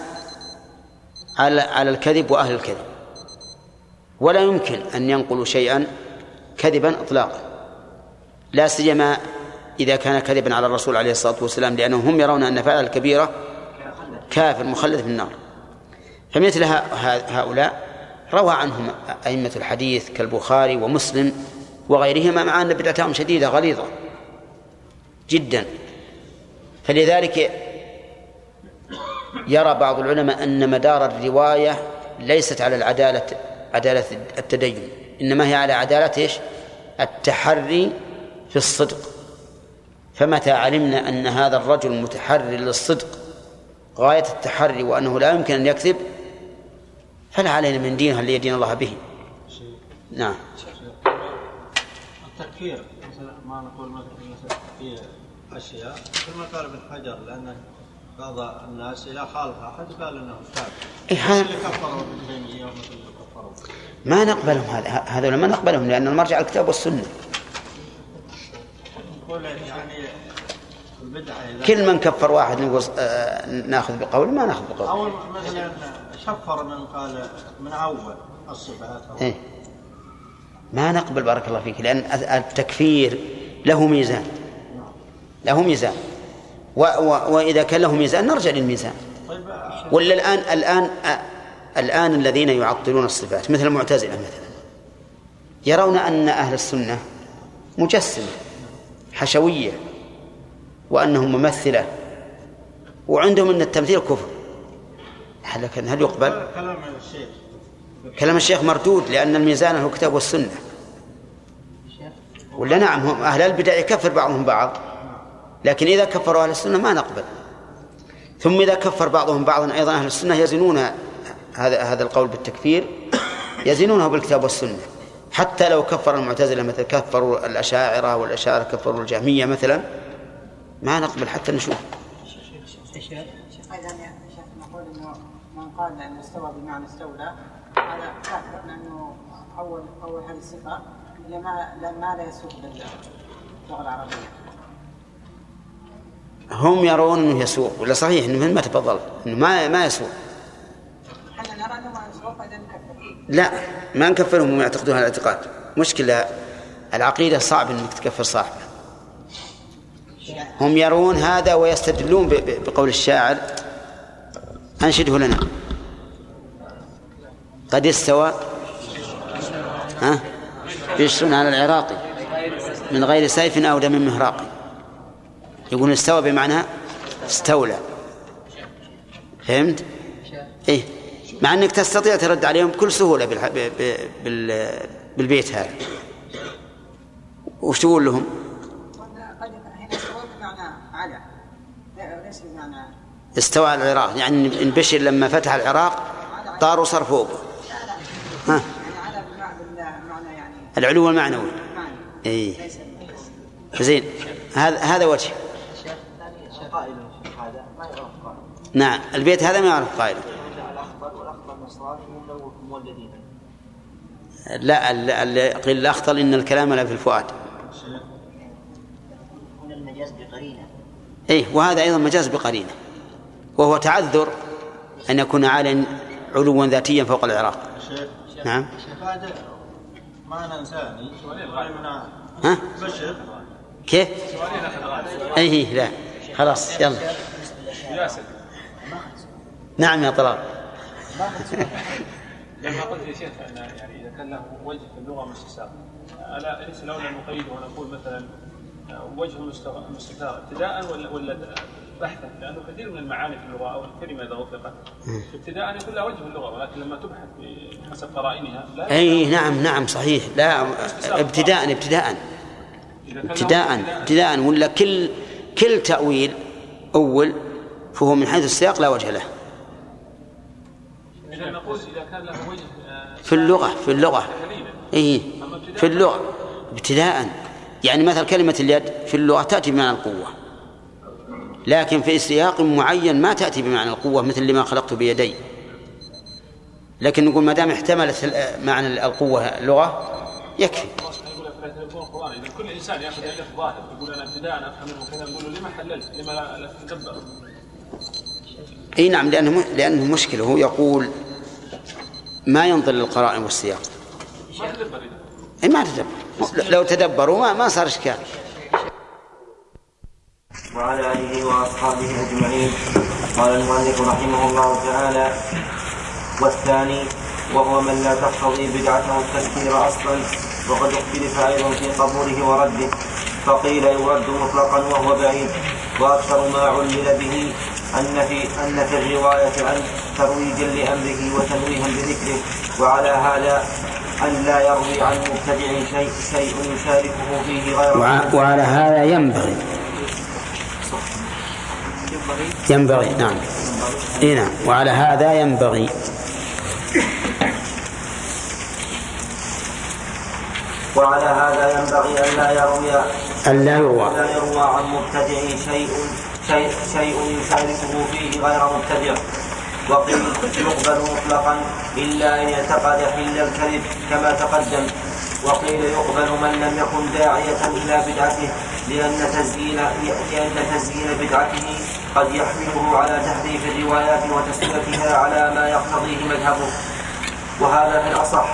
على على الكذب وأهل الكذب. ولا يمكن أن ينقلوا شيئا كذبا إطلاقا. لا سيما إذا كان كذبا على الرسول عليه الصلاة والسلام لأنهم هم يرون أن فعل الكبيرة كافر مخلد في النار. فمثل هؤلاء روى عنهم أئمة الحديث كالبخاري ومسلم وغيرهما مع أن بدعتهم شديدة غليظة جدا. فلذلك يرى بعض العلماء أن مدار الرواية ليست على العدالة عدالة التدين إنما هي على عدالة إيش؟ التحري في الصدق. فمتى علمنا أن هذا الرجل متحري للصدق؟ غاية التحري وأنه لا يمكن أن يكذب فلا علينا من دينها اللي يدين الله به؟ نعم. التكفير مثلا ما نقول مثلا في أشياء كما قال ابن حجر لأن بعض الناس اذا خالف أحد قال إنه كافر إيه هذا اللي كفروا ابن تيمية ومثل اللي كفروا؟ ما نقبلهم هذا هذول ما نقبلهم لأن المرجع الكتاب والسنة. نقول يعني كل من كفر واحد نقول آه، ناخذ بقوله ما ناخذ بقوله أو مثلا شفر من قال من اول الصفات إيه؟ ما نقبل بارك الله فيك لأن التكفير له ميزان. له ميزان. و و وإذا كان له ميزان نرجع للميزان. طيب ولا الآن الآن الآن الذين يعطلون الصفات مثل المعتزلة مثلا. يرون أن أهل السنة مجسمة حشوية وأنهم ممثلة وعندهم أن التمثيل كفر. لكن هل يقبل؟ كلام الشيخ كلام الشيخ مردود لأن الميزان هو الكتاب والسنة. ولا نعم هم أهل البدع يكفر بعضهم بعض. لكن إذا كفروا أهل السنة ما نقبل. ثم إذا كفر بعضهم بعضا أيضا أهل السنة يزنون هذا هذا القول بالتكفير يزنونه بالكتاب والسنة. حتى لو كفر المعتزلة مثل كفروا الأشاعرة والأشاعرة كفروا الجهمية مثلا ما نقبل حتى نشوف أيضا يا شيخ نقول انه من قال إنه استوى بمعنى استولى. هذا كافر لأنه أول أول هذه الصفة لما ما لا يسوق باللغة العربية. هم يرون إنه يسوق ولا صحيح؟ إنه ما تفضل إنه ما ما يسوق إحنا نرى أنه ما يسوق نكفر. لا ما نكفرهم هم يعتقدون هذا الاعتقاد. مشكلة العقيدة صعب إنك تكفر صاحبه هم يرون هذا ويستدلون بقول الشاعر. أنشده لنا. قد استوى؟ ها؟ بشر على العراق. من غير سيف أو دم مهراق. يقول استوى بمعنى استولى. فهمت؟ إيه. مع أنك تستطيع ترد عليهم بكل سهولة بالح... ب... ب... بال... بالبيت هذا. وش تقول لهم؟ استوى على العراق. يعني ان بشر لما فتح العراق طار وصار فوقه ها. يعني على بمعنى يعني العلو المعنوي إي. زين. هذا هذا وجه. نعم. البيت هذا ما يعرف قائله لا ال- ال- قيل الأخطل إن الكلام لا في الفؤاد. هنا المجاز بقرينه إي وهذا أيضا مجاز بقرينة. وهو تعذر أن يكون عاليا علوا ذاتيا فوق العراق. شيخ نعم. بعد معنى انساني ها؟ بشر كيف؟ أي لا. خلاص يلا. نعم يا طلال لما قلت يا شيخ أن يعني إذا كان له وجه في اللغة مستساغ ألا ليس لولا نقيد ونقول مثلا وجه مستتار ابتداء ولا ولا بحثا لأنه كثير من المعاني في اللغة أو الكلمة إذا اطلقت ابتداء يكون لها وجه في اللغة ولكن لما تبحث بحسب قرائنها لا أي نعم نعم صحيح. لا ابتداء ابتداء ابتداء ابتداء ولا كل كل تأويل أول فهو من حيث السياق لا وجه له. إذا نقول إذا كان له وجه آه، في اللغة في اللغة. إيه في اللغة. ابتداء يعني مثل كلمة اليد في اللغة تأتي بمعنى القوة. لكن في سياق معين ما تأتي بمعنى القوة مثل لما خلقت بيدي. لكن نقول ما دام احتملت معنى القوة لغة يكفي. كل انسان ياخذ الف ظاهر يقول أنا ابتداء افهم منه كذا نقول له لما حللت؟ لما لا تدبر؟ إي نعم لأنه لأنه مشكلة. هو يقول ما ينظر للقرائن والسياق. ما تدبر إي ما تدبر. لو تدبروا ما ما صار إشكال. وعلى آله وأصحابه أجمعين. قال المؤلف رحمه الله تعالى والثاني وهو من لا تقتضي بدعته التكفير أصلا وقد اختلف أيضا في قبوله ورده. فقيل يرد مطلقا وهو بعيد. وأكثر ما علل به أن في أن في الرواية عن ترويجا لأمره وتنويها بذكره. وعلى هذا أن لا يروي عن مبتدع شيء شيء يشاركه فيه غيره وعلى هذا ينبغي ينبغي نعم. إي نعم. وعلى هذا ينبغي. وعلى هذا ينبغي أن لا يروي أن لا يروى. لا يروى عن مبتدع شيء شيء, شيء يشاركه فيه غير مبتدع وقيل يقبل مطلقا إلا أن يعتقد حل الكذب كما تقدم. وقيل يقبل من لم يكن داعية إلى بدعته. لأن تزيين لأن تزيين بدعته قد يحمله على تحريف الروايات وتسويتها على ما يقتضيه مذهبه. وهذا في الأصح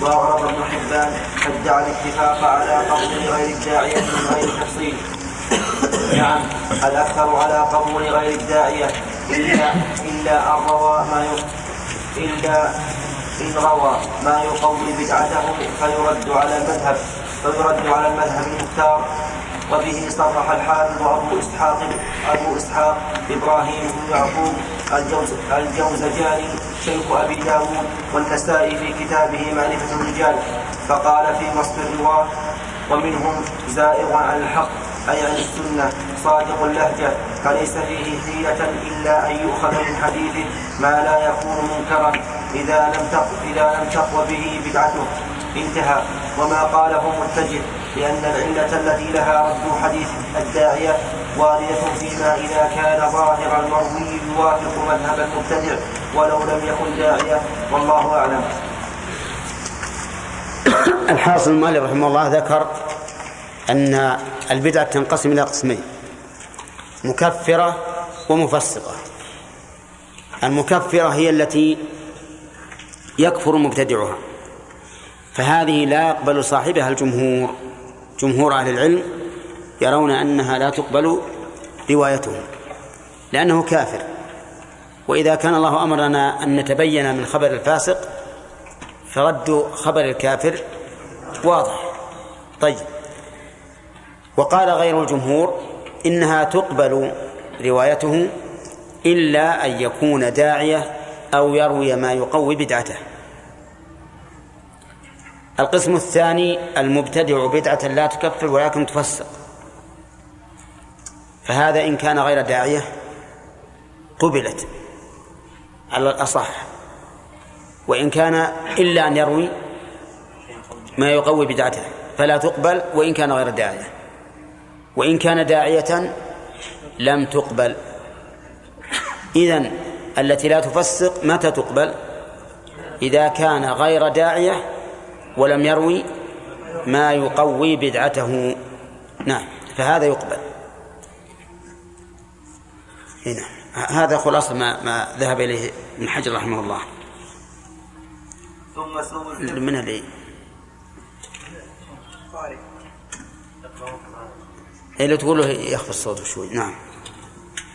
وأغرب ابن حبان فادعى الاتفاق على قبول غير الداعية من غير تفصيل. نعم الأكثر على قبول غير الداعية إلا إلا أن روى ما إلا إن روى ما يقوي بدعته فيرد على المذهب فيرد على المذهب المختار. وبه صرح الحافظ أبو إسحاق أبو إسحاق إبراهيم بن يعقوب الجوز الجوزجاني شيخ أبي داود والنسائي في كتابه معرفة الرجال. فقال في وصف الرواة ومنهم زائغ عن الحق أي عن السنة صادق اللهجة فليس فيه حيلة إلا أن يؤخذ من حديثه ما لا يكون منكرا إذا لم تقو إذا لم تقو به بدعته. انتهى. وما قاله متجه. لأن العلة التي لها رد حديث الداعية واردة فيما إذا كان ظاهر المروي يوافق مذهب المبتدع ولو لم يكن داعية والله أعلم. الحاصل المؤلف رحمه الله ذكر أن البدعة تنقسم إلى قسمين مكفرة ومفسقة. المكفرة هي التي يكفر مبتدعها فهذه لا يقبل صاحبها الجمهور. جمهور أهل العلم يرون أنها لا تقبل روايته لأنه كافر. وإذا كان الله أمرنا أن نتبين من خبر الفاسق فرد خبر الكافر واضح. طيب. وقال غير الجمهور إنها تقبل روايته إلا أن يكون داعية أو يروي ما يقوي بدعته. القسم الثاني المبتدع بدعة لا تكفر ولكن تفسق. فهذا إن كان غير داعية قبلت على الأصح. وإن كان إلا أن يروي ما يقوي بدعته فلا تقبل وإن كان غير داعية. وإن كان داعية لم تقبل. إذن التي لا تفسق متى تقبل؟ إذا كان غير داعية ولم يروي ما يقوي بدعته. نعم فهذا يقبل. هنا هذا خلاصة ما ما ذهب إليه ابن حجر رحمه الله. ثم سوء من اللي إيه لو تقول له يخفض صوته شوي. نعم.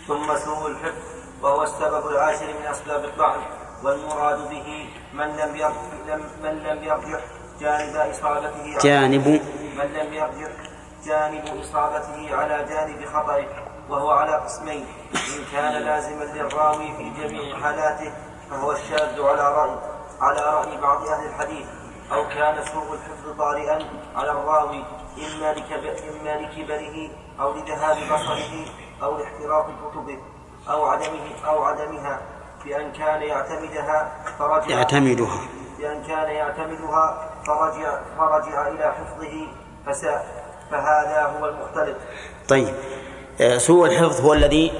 ثم سوء الحفظ وهو السبب العاشر من أسباب الطعن والمراد به من لم يرجح من لم يرجح جانب إصابته جانب. من لم يرجح جانب إصابته على جانب خطئه وهو على قسمين. إن كان لازما للراوي في جميع حالاته فهو الشاذ على رأي على رأي بعض أهل الحديث. أو كان سوء الحفظ طارئا على الراوي إما إما لكبره أو لذهاب بصره أو لاحتراق كتبه أو عدمه أو عدمها. بأن كان يعتمدها فرجع يعتمدها. بأن كان يعتمدها فرجع فرجع إلى حفظه فساء فهذا هو المختلط طيب آه، سوء الحفظ هو الذي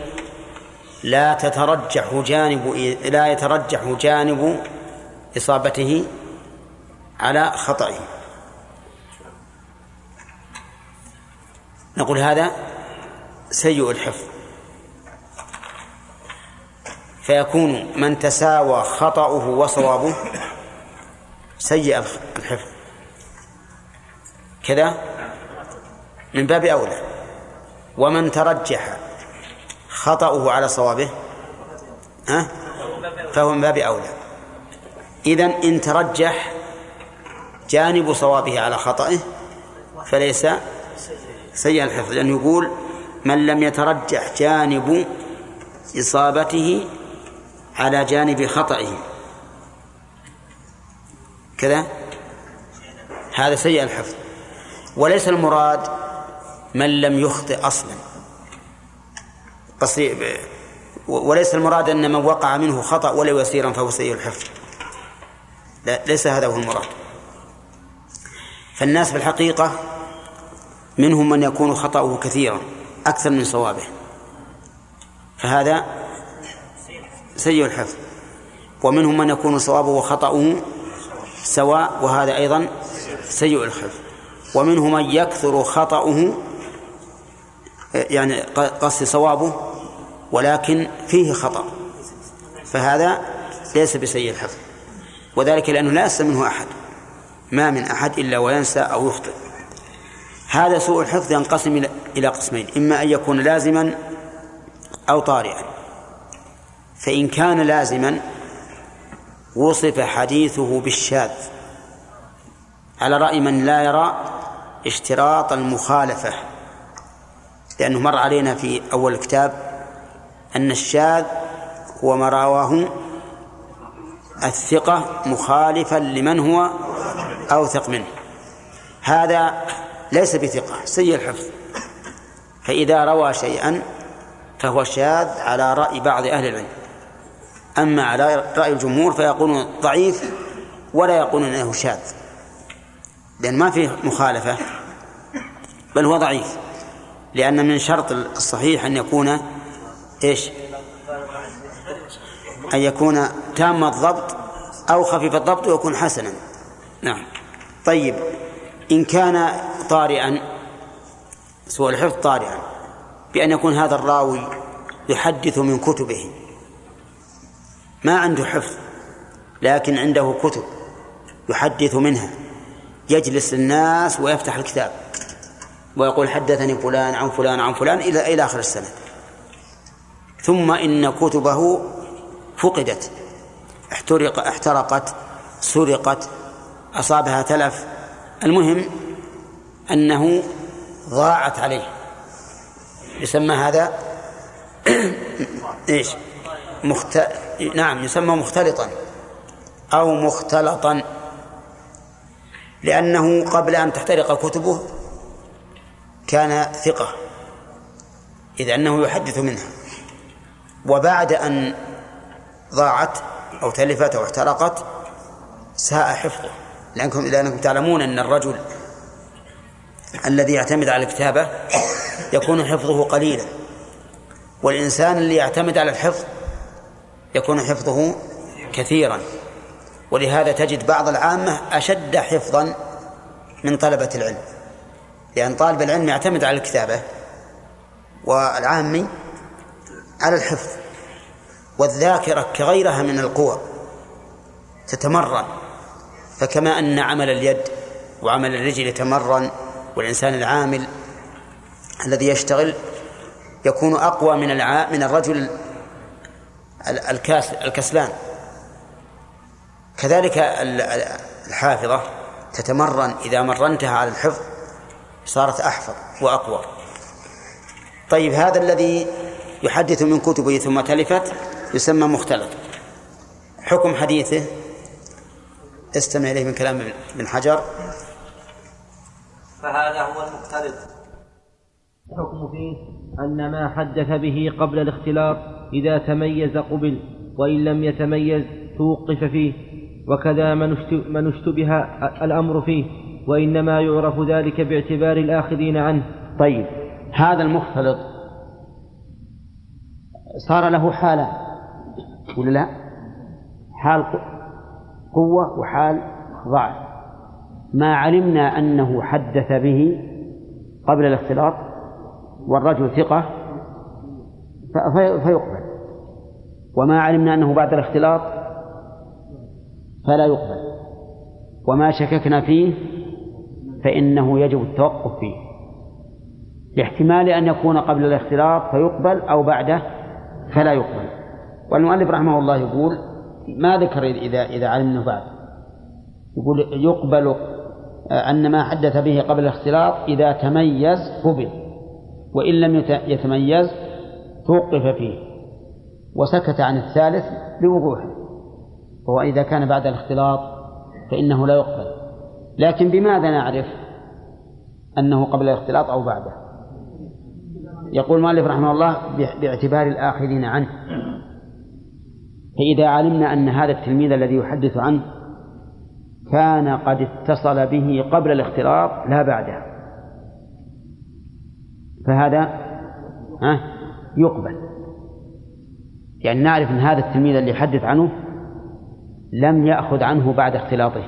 لا تترجح جانب لا يترجح جانب إصابته على خطئه نقول هذا سيء الحفظ. فيكون من تساوى خطأه وصوابه سيء الحفظ. كذا؟ من باب أولى. ومن ترجح خطأه على صوابه ها؟ فهو من باب أولى. إذن إن ترجح جانب صوابه على خطأه فليس سيء الحفظ. لأنه يقول من لم يترجح جانب إصابته على جانب خطئه. كذا؟ هذا سيء الحفظ. وليس المراد من لم يخطئ أصلا. وليس المراد أن من وقع منه خطأ ولو يسيرا فهو سيء الحفظ. لا ليس هذا هو المراد. فالناس بالحقيقة منهم من يكون خطأه كثيرا أكثر من صوابه. فهذا سيء الحفظ. ومنهم من يكون صوابه وخطأه سواء وهذا أيضا سيء الحفظ ومنهم من يكثر خطأه يعني قصد صوابه ولكن فيه خطأ. فهذا ليس بسيء الحفظ وذلك لأنه لا ينسى منه أحد. ما من أحد إلا وينسى أو يخطئ. هذا سوء الحفظ ينقسم إلى قسمين. إما أن يكون لازما أو طارئا. فإن كان لازما وصف حديثه بالشاذ. على رأي من لا يرى اشتراط المخالفة. لأنه مر علينا في أول الكتاب أن الشاذ هو ما رواه الثقة مخالفا لمن هو أوثق منه. هذا ليس بثقة سيء الحفظ. فإذا روى شيئا فهو شاذ على رأي بعض أهل العلم. أما على رأي الجمهور فيقولون ضعيف ولا يقولون أنه شاذ. لأن ما فيه مخالفة بل هو ضعيف. لأن من شرط الصحيح أن يكون إيش؟ أن يكون تام الضبط أو خفيف الضبط ويكون حسنا. نعم. طيب. إن كان طارئا سوء الحفظ طارئا بأن يكون هذا الراوي يحدث من كتبه. ما عنده حفظ لكن عنده كتب يحدث منها يجلس الناس ويفتح الكتاب ويقول حدثني فلان عن فلان عن فلان إلى إلى آخر السنة. ثم إن كتبه فقدت احترق احترقت سرقت أصابها تلف. المهم أنه ضاعت عليه. يسمى هذا إيش؟ مخت... نعم يسمى مختلطا أو مختلطا. لأنه قبل أن تحترق كتبه كان ثقة إذ أنه يحدث منها. وبعد أن ضاعت أو تلفت أو احترقت ساء حفظه. لأنكم لأنكم تعلمون أن الرجل الذي يعتمد على الكتابة يكون حفظه قليلا. والإنسان اللي يعتمد على الحفظ يكون حفظه كثيرا. ولهذا تجد بعض العامة أشد حفظا من طلبة العلم. لأن طالب العلم يعتمد على الكتابة والعامي على الحفظ. والذاكرة كغيرها من القوى تتمرن. فكما أن عمل اليد وعمل الرجل يتمرن والإنسان العامل الذي يشتغل يكون أقوى من. من الرجل الكسلان. كذلك الحافظة تتمرن إذا مرنتها على الحفظ صارت أحفظ وأقوى. طيب هذا الذي يحدث من كتبه ثم تلفت يسمى مختلط. حكم حديثه استمع إليه من كلام ابن حجر. فهذا هو المختلط. الحكم فيه أن ما حدث به قبل الاختلاط إذا تميز قبل وإن لم يتميز توقف فيه وكذا من اشتبه الأمر فيه وإنما يعرف ذلك باعتبار الآخذين عنه. طيب هذا المختلط صار له حالة ولا لا؟ حال قوة وحال ضعف. ما علمنا أنه حدث به قبل الاختلاط والرجل ثقة فيقبل. وما علمنا أنه بعد الاختلاط فلا يقبل. وما شككنا فيه فإنه يجب التوقف فيه. لاحتمال أن يكون قبل الاختلاط فيقبل أو بعده فلا يقبل. والمؤلف رحمه الله يقول ما ذكر إذا إذا علمنا بعد؟ يقول يقبل أن ما حدث به قبل الاختلاط إذا تميز قبل وإن لم يتميز توقف فيه. وسكت عن الثالث لوضوحه وهو إذا كان بعد الاختلاط فإنه لا يقبل. لكن بماذا نعرف أنه قبل الاختلاط أو بعده؟ يقول المؤلف رحمه الله باعتبار الآخذين عنه. فإذا علمنا أن هذا التلميذ الذي يحدث عنه كان قد اتصل به قبل الاختلاط لا بعده. فهذا يقبل. يعني نعرف أن هذا التلميذ اللي يحدث عنه لم يأخذ عنه بعد اختلاطه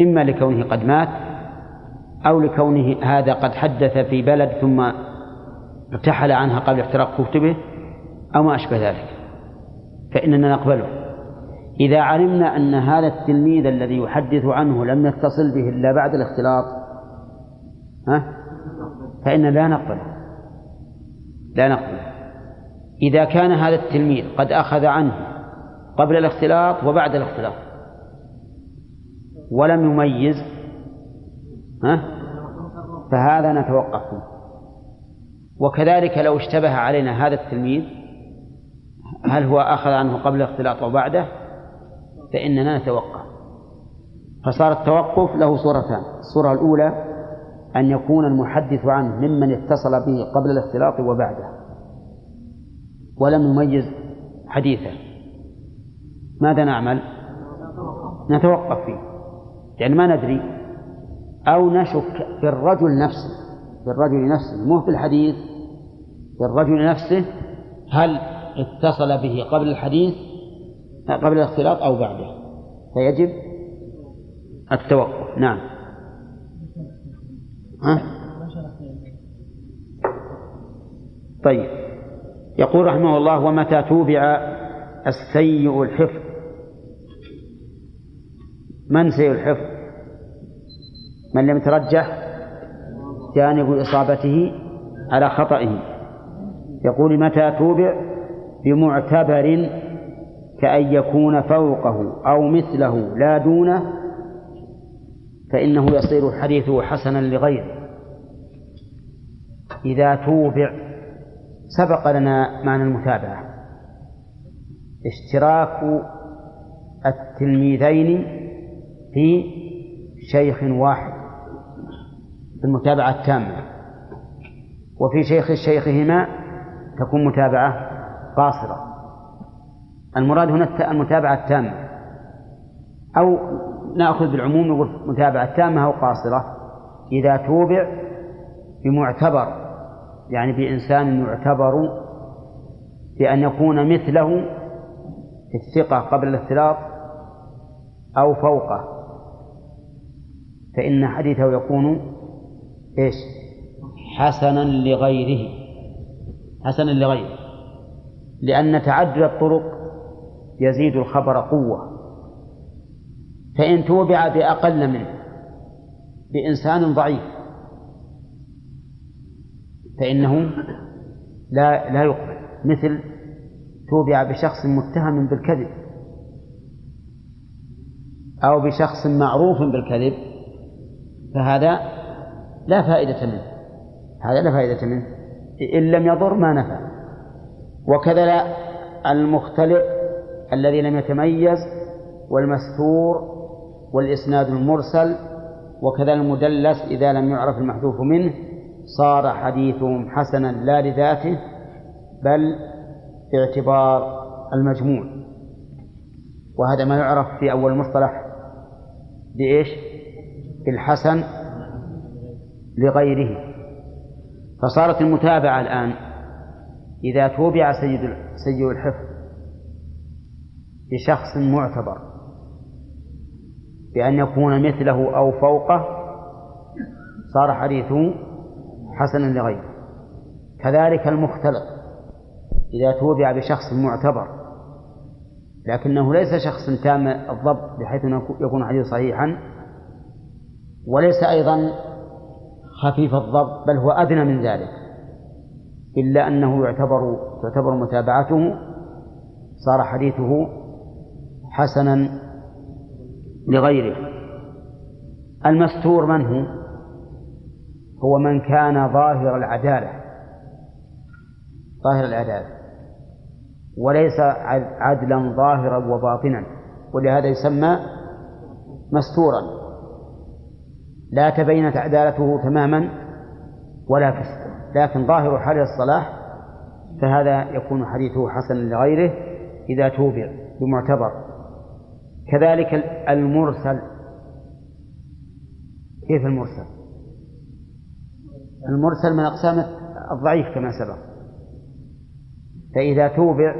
إما لكونه قد مات أو لكونه هذا قد حدث في بلد ثم ارتحل عنها قبل احتراق كتبه أو ما أشبه ذلك فإننا نقبله. إذا علمنا أن هذا التلميذ الذي يحدث عنه لم يتصل به إلا بعد الاختلاط ها؟ فإننا لا نقبله لا نقبله. إذا كان هذا التلميذ قد أخذ عنه قبل الاختلاط وبعد الاختلاط. ولم يميز ها؟ فهذا نتوقف. فيه وكذلك لو اشتبه علينا هذا التلميذ هل هو أخذ عنه قبل الاختلاط أو بعده؟ فإننا نتوقف. فصار التوقف له صورتان. الصورة الأولى أن يكون المحدث عنه ممن اتصل به قبل الاختلاط وبعده. ولم يميز حديثه. ماذا نعمل؟ نتوقف فيه. يعني ما ندري. أو نشك في الرجل نفسه. في الرجل نفسه. مو في الحديث. في الرجل نفسه. هل اتصل به قبل الحديث؟ قبل الاختلاط أو بعده؟ فيجب التوقف. نعم. ها؟ طيب. يقول رحمه الله ومتى توبع السيء الحفظ؟ من سيء الحفظ؟ من لم يترجح جانب إصابته على خطئه. يقول متى توبع؟ بمعتبر كأن يكون فوقه أو مثله لا دونه فإنه يصير حديثه حسنا لغيره. إذا توبع سبق لنا معنى المتابعة. اشتراك التلميذين في شيخ واحد في المتابعة التامة وفي شيخ شيخهما تكون متابعة قاصرة. المراد هنا المتابعة التامة. أو نأخذ بالعموم نقول متابعة تامة أو قاصرة إذا توبع بمعتبر يعني بإنسان يعتبر بأن يكون مثله في الثقة قبل الاختلاط أو فوقه فإن حديثه يكون إيش؟ حسنا لغيره حسنا لغيره لأن تعدد الطرق يزيد الخبر قوة فإن توبع بأقل منه بإنسان ضعيف فإنه لا لا يقبل. مثل توبع بشخص متهم بالكذب أو بشخص معروف بالكذب فهذا لا فائدة منه. هذا لا فائدة منه. إن لم يضر ما نفع. وكذا المختلف الذي لم يتميز والمستور والإسناد المرسل وكذا المدلس إذا لم يعرف المحذوف منه. صار حديثهم حسنا لا لذاته بل باعتبار المجموع. وهذا ما يعرف في أول مصطلح بإيش؟ بالحسن لغيره. فصارت المتابعة الآن. إذا توبع سيد سيء الحفظ بشخص معتبر بأن يكون مثله أو فوقه صار حديثه حسنا لغيره. كذلك المختلط إذا توبع بشخص معتبر لكنه ليس شخص تام الضبط بحيث يكون حديث صحيحا وليس أيضا خفيف الضبط بل هو أدنى من ذلك. إلا أنه يعتبر تعتبر متابعته صار حديثه حسنا لغيره. المستور من هو؟ هو من كان ظاهر العدالة. ظاهر العدالة. وليس عدلا ظاهرا وباطنا. ولهذا يسمى مستورا. لا تبينت عدالته تماما ولا فسق لكن ظاهر حال الصلاح فهذا يكون حديثه حسنا لغيره إذا توبع بمعتبر. كذلك المرسل. كيف المرسل؟ المرسل من أقسام الضعيف كما سبق. فإذا توبع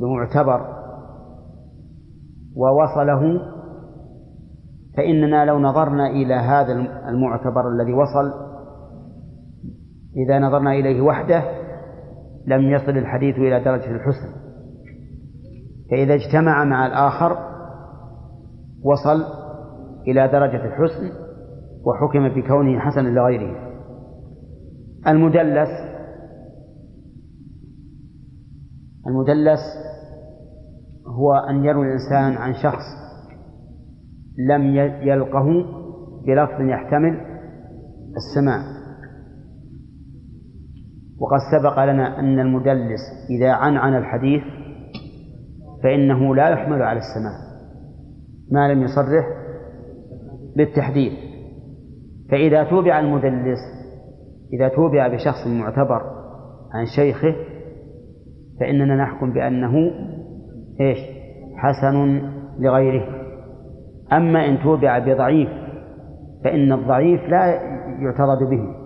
بمعتبر ووصله فإننا لو نظرنا إلى هذا المعتبر الذي وصل إذا نظرنا إليه وحده لم يصل الحديث إلى درجة الحسن. فإذا اجتمع مع الآخر وصل إلى درجة الحسن وحكم بكونه حسنا لغيره. المدلس. المدلس هو أن يروي الإنسان عن شخص لم يلقه بلفظ يحتمل السماع. وقد سبق لنا أن المدلس إذا عنعن الحديث فإنه لا يحمل على السماع. ما لم يصرح بالتحديد. فإذا توبع المدلس إذا توبع بشخص معتبر عن شيخه فإننا نحكم بأنه إيش؟ حسن لغيره. أما إن توبع بضعيف فإن الضعيف لا يعترض به.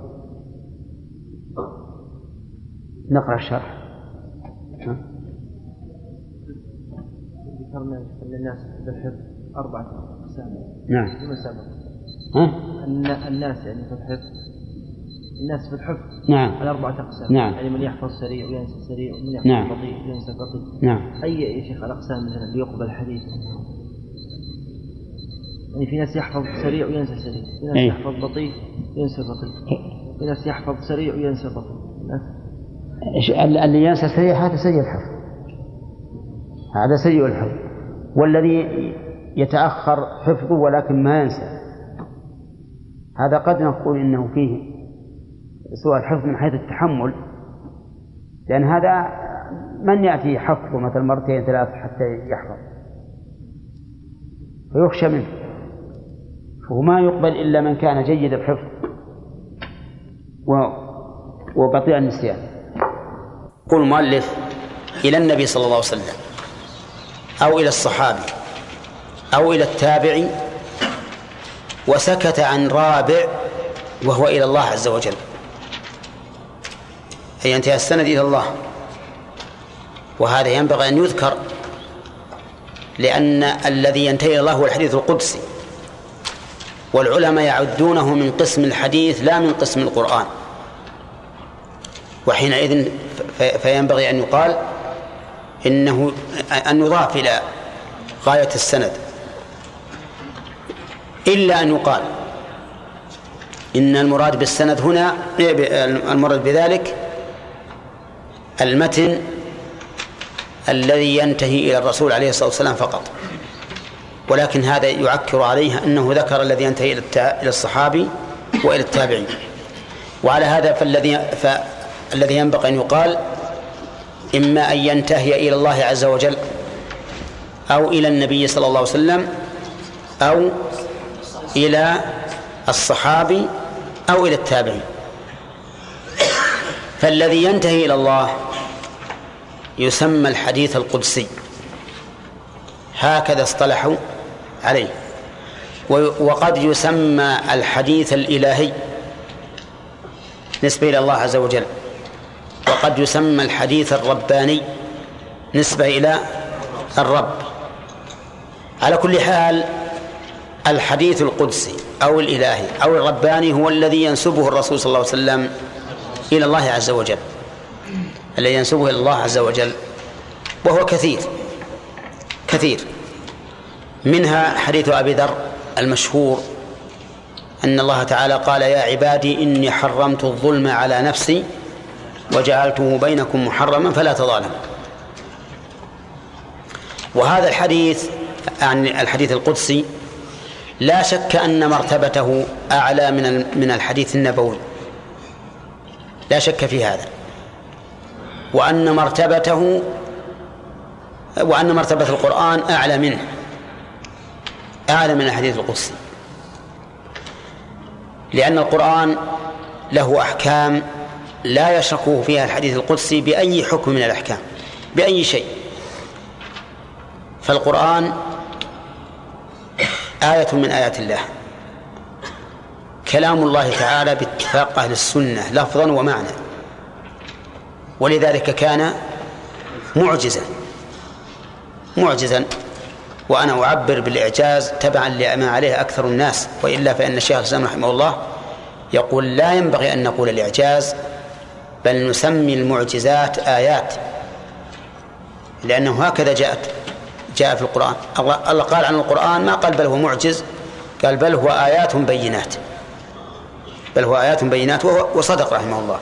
نقرأ الشرح. ذكرنا أن الناس بالحفظ أربعة أقسام. نعم. فيما سبق. ها؟ الناس يعني في الحفظ الناس في الحفظ. نعم. على أربعة أقسام. نعم. يعني من يحفظ سريع وينسى سريع ومن يحفظ نعم. بطيء وينسى بطيء. نعم. أي يا شيخ الأقسام مثلا اللي يقبل حديث يعني في ناس يحفظ سريع وينسى سريع. في ناس إيه. يحفظ بطيء وينسى بطيء. في ناس يحفظ سريع وينسى بطيء. ال- اللي ينسى سريع هذا سيء الحفظ. هذا سيء الحفظ. والذي يتأخر حفظه ولكن ما ينسى. هذا قد نقول إنه فيه سوء الحفظ من حيث التحمل لأن هذا من يأتي حفظه مثلا مرتين ثلاث حتى يحفظ؟ فيخشى منه. فهو ما يقبل إلا من كان جيد الحفظ و- وبطيء النسيان. يقول المؤلف إلى النبي صلى الله عليه وسلم أو إلى الصحابي أو إلى التابعي وسكت عن رابع وهو إلى الله عز وجل. أي انتهى السند إلى الله. وهذا ينبغي أن يذكر لأن الذي ينتهي إلى الله هو الحديث القدسي. والعلماء يعدونه من قسم الحديث لا من قسم القرآن. وحينئذ في- فينبغي أن يقال إنه أن يضاف إلى غاية السند. إلا أن يقال إن المراد بالسند هنا المراد بذلك المتن الذي ينتهي إلى الرسول عليه الصلاة والسلام فقط. ولكن هذا يعكر عليه أنه ذكر الذي ينتهي إلى الصحابي وإلى التابعين. وعلى هذا فالذي فالذي ينبغي أن يقال إما أن ينتهي إلى الله عز وجل أو إلى النبي صلى الله عليه وسلم أو إلى الصحابي أو إلى التابعين. فالذي ينتهي إلى الله يسمى الحديث القدسي. هكذا اصطلحوا عليه. وقد يسمى الحديث الإلهي نسبة إلى الله عز وجل. وقد يسمى الحديث الرباني نسبة إلى الرب. على كل حال الحديث القدسي أو الإلهي أو الرباني هو الذي ينسبه الرسول صلى الله عليه وسلم إلى الله عز وجل الذي ينسبه إلى الله عز وجل وهو كثير كثير. منها حديث أبي ذر المشهور أن الله تعالى قال يا عبادي إني حرمت الظلم على نفسي وجعلته بينكم محرما فلا تظالموا. وهذا الحديث عن الحديث القدسي لا شك أن مرتبته أعلى من من الحديث النبوي. لا شك في هذا. وأن مرتبته وأن مرتبة القرآن أعلى منه أعلى من الحديث القدسي. لأن القرآن له أحكام لا يشركه فيها الحديث القدسي بأي حكم من الأحكام بأي شيء. فالقرآن آية من آيات الله. كلام الله تعالى باتفاق أهل السنة لفظا ومعنى. ولذلك كان معجزا معجزا. وأنا أعبر بالإعجاز تبعا لما عليه أكثر الناس وإلا فإن الشيخ الإسلام رحمه الله يقول لا ينبغي أن نقول الإعجاز بل نسمي المعجزات آيات. لأنه هكذا جاءت جاء في القرآن. الله قال عن القرآن ما قال بل هو معجز قال بل هو آيات بينات. بل هو آيات بينات وصدق رحمه الله.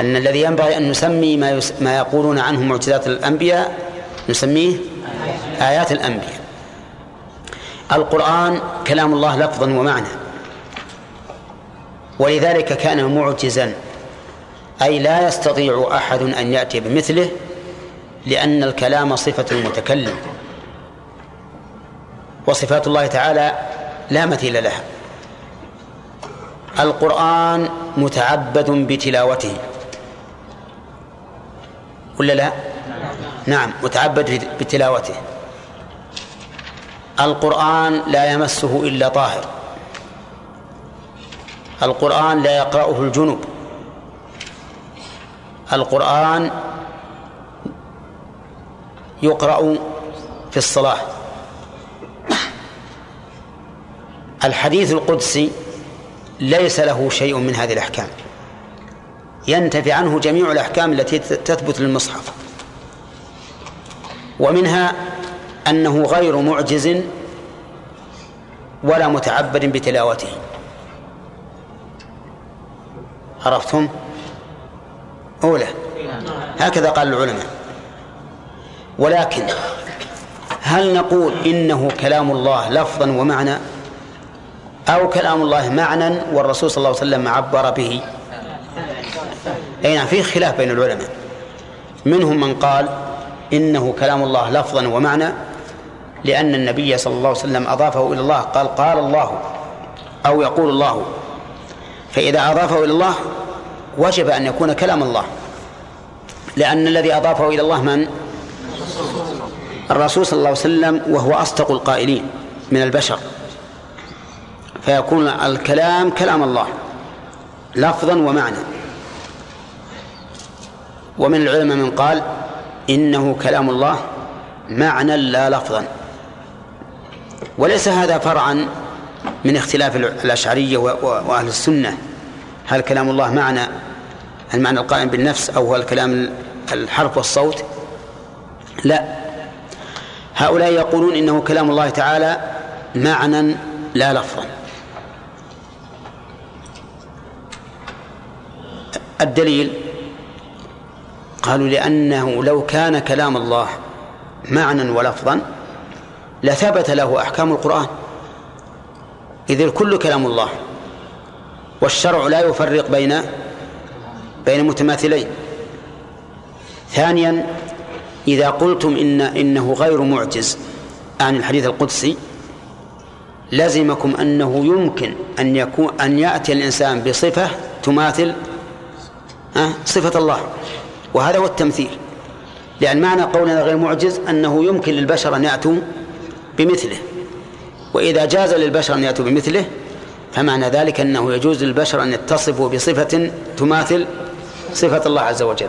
أن الذي ينبغي أن نسمي ما, يس ما يقولون عنه معجزات الأنبياء نسميه آيات الأنبياء. القرآن كلام الله لفظا ومعنى. ولذلك كان معجزا. أي لا يستطيع أحد أن يأتي بمثله لأن الكلام صفة المتكلم. وصفات الله تعالى لا مثيل لها. القرآن متعبد بتلاوته. ولا لا؟ نعم متعبد بتلاوته. القرآن لا يمسه إلا طاهر. القرآن لا يقرأه الجنب القرآن يقرأ في الصلاة. الحديث القدسي ليس له شيء من هذه الأحكام. ينتفي عنه جميع الأحكام التي تثبت للمصحف. ومنها أنه غير معجز ولا متعبد بتلاوته. عرفتم؟ أولى. هكذا قال العلماء. ولكن هل نقول إنه كلام الله لفظا ومعنى؟ أو كلام الله معنى والرسول صلى الله عليه وسلم عبر به. أي نعم خلاف بين العلماء. منهم من قال إنه كلام الله لفظا ومعنى لأن النبي صلى الله عليه وسلم أضافه إلى الله. قال قال الله أو يقول الله. فإذا أضافه إلى الله وجب أن يكون كلام الله. لأن الذي أضافه إلى الله من؟ الرسول صلى الله عليه وسلم وهو أصدق القائلين من البشر. فيكون الكلام كلام الله لفظا ومعنى. ومن العلماء من قال إنه كلام الله معنى لا لفظا. وليس هذا فرعا من اختلاف الأشعرية وأهل السنة. هل كلام الله معنى المعنى القائم بالنفس أو هو الكلام الحرف والصوت؟ لا. هؤلاء يقولون إنه كلام الله تعالى معنى لا لفظا. الدليل؟ قالوا لأنه لو كان كلام الله معنى ولفظا لثبت له أحكام القرآن. إذ الكل كلام الله والشرع لا يفرق بين بين متماثلين. ثانيا إذا قلتم إن إنه غير معجز عن الحديث القدسي لزمكم أنه يمكن أن يكون أن يأتي الإنسان بصفة تماثل صفة الله. وهذا هو التمثيل. لأن معنى قولنا غير معجز أنه يمكن للبشر أن يأتوا بمثله. وإذا جاز للبشر أن يأتوا بمثله فمعنى ذلك أنه يجوز للبشر أن يتصفوا بصفة تماثل صفة الله عز وجل.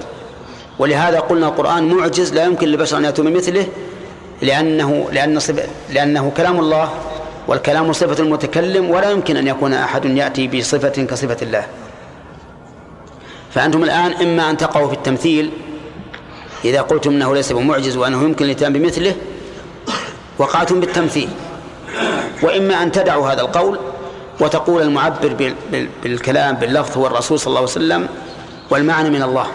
ولهذا قلنا القرآن معجز لا يمكن للبشر أن يأتوا بمثله لأنه لأن صفة لأنه كلام الله والكلام صفة المتكلم ولا يمكن أن يكون أحد يأتي بصفة كصفة الله. فأنتم الآن إما أن تقعوا في التمثيل إذا قلتم أنه ليس بمعجز وأنه يمكن الإتيان بمثله وقعتم بالتمثيل. وإما أن تدعوا هذا القول وتقول المعبر بالكلام باللفظ هو الرسول صلى الله عليه وسلم والمعنى من الله.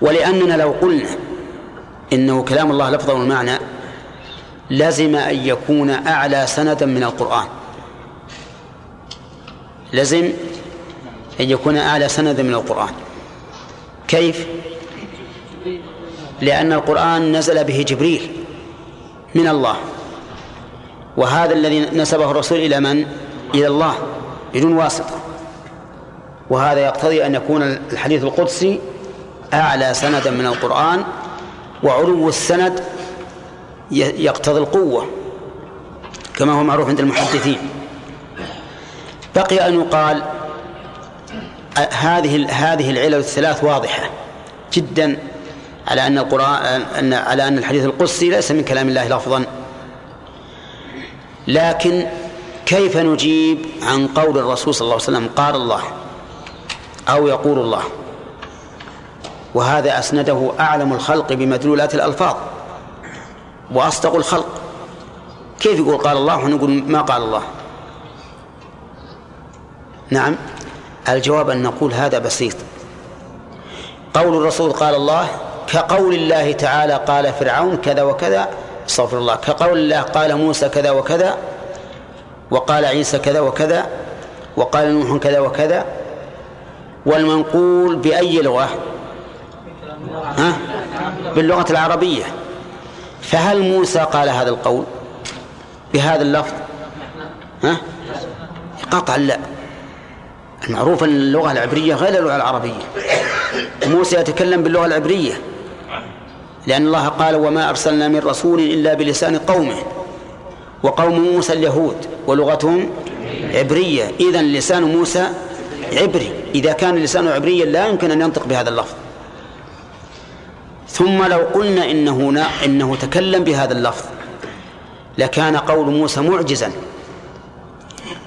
ولأننا لو قلنا إنه كلام الله لفظا والمعنى لزم أن يكون أعلى سندا من القرآن. لزم أن يكون أعلى سندا من القرآن كيف؟ لأن القرآن نزل به جبريل من الله وهذا الذي نسبه الرسول إلى من؟ إلى الله بدون واسطة وهذا يقتضي أن يكون الحديث القدسي أعلى سندا من القرآن وعلو السند يقتضي القوة كما هو معروف عند المحدثين بقي أن يقال هذه هذه العلل الثلاث واضحة جدا على أن القرآن أن على أن الحديث القدسي ليس من كلام الله لفظا. لكن كيف نجيب عن قول الرسول صلى الله عليه وسلم قال الله أو يقول الله؟ وهذا أسنده أعلم الخلق بمدلولات الألفاظ وأصدق الخلق. كيف يقول قال الله ونقول ما قال الله؟ نعم. الجواب أن نقول هذا بسيط. قول الرسول قال الله كقول الله تعالى قال فرعون كذا وكذا استغفر الله. كقول الله قال موسى كذا وكذا وقال عيسى كذا وكذا وقال نوح كذا وكذا. والمنقول بأي لغة؟ ها؟ باللغة العربية. فهل موسى قال هذا القول؟ بهذا اللفظ؟ ها؟ قطعا لا. المعروف أن اللغة العبرية غير اللغة العربية. موسى يتكلم باللغة العبرية. لأن الله قال وما أرسلنا من رسول إلا بلسان قومه وقوم موسى اليهود ولغتهم عبرية. إذا لسان موسى عبري. إذا كان لسانه عبريا لا يمكن أن ينطق بهذا اللفظ. ثم لو قلنا إنه إنه تكلم بهذا اللفظ لكان قول موسى معجزا.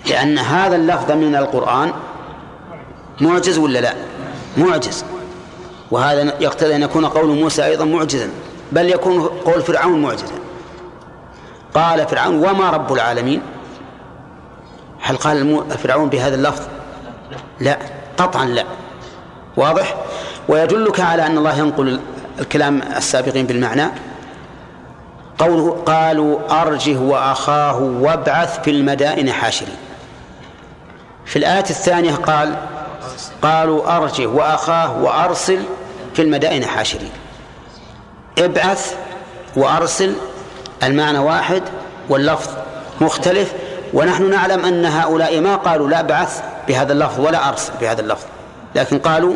لأن هذا اللفظ من القرآن معجز ولا لا؟ معجز. وهذا يقتضي أن يكون قول موسى أيضا معجزا بل يكون قول فرعون معجزا. قال فرعون وما رب العالمين؟ هل قال فرعون بهذا اللفظ؟ لا قطعا لا. واضح؟ ويدلك على أن الله ينقل الكلام السابقين بالمعنى. قوله قالوا أرجه وأخاه وابعث في المدائن حاشرين. في الآية الثانية قال قالوا أرجه وأخاه وأرسل في المدائن حاشرين. ابعث وأرسل المعنى واحد واللفظ مختلف ونحن نعلم أن هؤلاء ما قالوا لا ابعث بهذا اللفظ ولا أرسل بهذا اللفظ لكن قالوا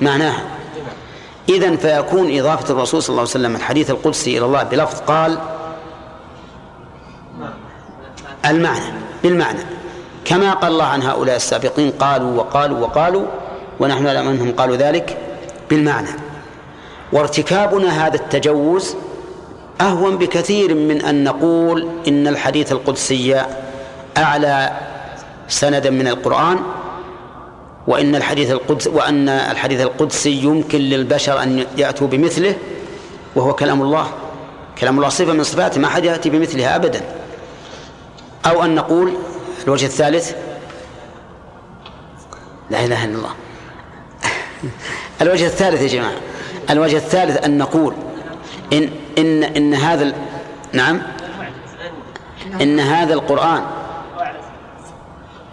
معناها. إذا فيكون إضافة الرسول صلى الله عليه وسلم الحديث القدسي إلى الله بلفظ قال المعنى بالمعنى. كما قال الله عن هؤلاء السابقين قالوا وقالوا وقالوا ونحن نعلم أنهم قالوا ذلك بالمعنى. وارتكابنا هذا التجوز أهون بكثير من أن نقول إن الحديث القدسي أعلى سندا من القرآن وإن الحديث القدس وأن الحديث القدسي يمكن للبشر أن يأتوا بمثله وهو كلام الله. كلام الله صفة من صفاته ما أحد يأتي بمثلها أبدا. أو أن نقول الوجه الثالث. لا إله إلا الله. الوجه الثالث يا جماعة. الوجه الثالث أن نقول إن إن إن هذا نعم. إن هذا القرآن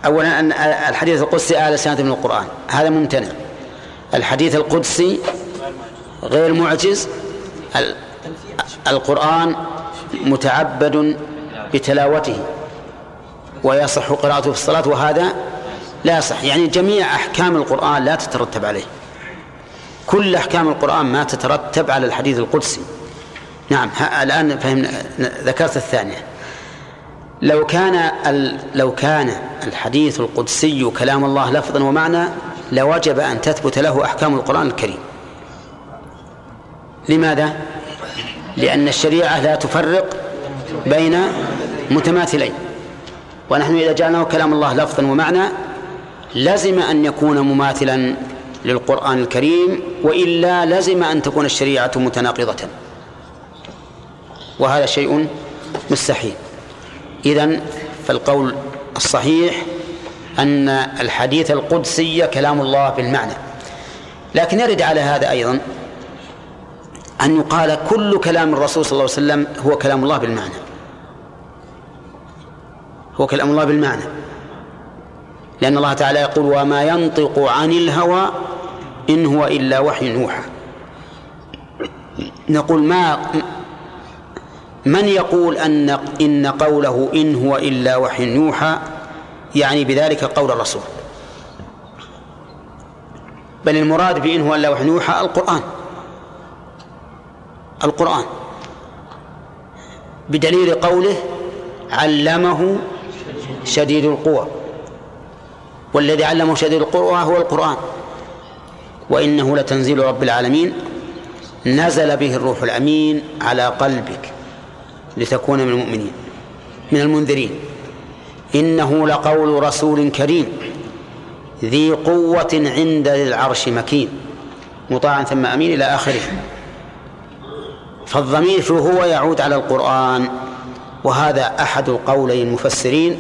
أولا أن الحديث القدسي آل سنة من القرآن. هذا ممتنع. الحديث القدسي غير معجز. القرآن متعبد بتلاوته. ويصح قراءته في الصلاة وهذا لا يصح. يعني جميع أحكام القرآن لا تترتب عليه. كل أحكام القرآن ما تترتب على الحديث القدسي. نعم الآن فهمنا ذكرت الثانية. لو كان لو كان الحديث القدسي كلام الله لفظا ومعنى لوجب أن تثبت له أحكام القرآن الكريم. لماذا؟ لأن الشريعة لا تفرق بين متماثلين. ونحن إذا جعلناه كلام الله لفظا ومعنى لزم أن يكون مماثلا للقرآن الكريم وإلا لزم أن تكون الشريعة متناقضة. وهذا شيء مستحيل. إذن فالقول الصحيح أن الحديث القدسي كلام الله بالمعنى. لكن يرد على هذا أيضا أن يقال كل كلام الرسول صلى الله عليه وسلم هو كلام الله بالمعنى. هو كلام الله بالمعنى. لأن الله تعالى يقول وما ينطق عن الهوى إن هو إلا وحي يوحى. نقول ما من يقول أن إن قوله إن هو إلا وحي يوحى يعني بذلك قول الرسول؟ بل المراد بإن هو إلا وحي يوحى القرآن. القرآن. بدليل قوله علمه شديد القوى والذي علمه شديد القوى هو القرآن. وإنه لتنزيل رب العالمين. نزل به الروح الأمين على قلبك لتكون من المؤمنين من المنذرين. إنه لقول رسول كريم ذي قوة عند العرش مكين. مطاع ثم أمين إلى آخره. فالضمير هو يعود على القرآن. وهذا أحد القولي المفسرين.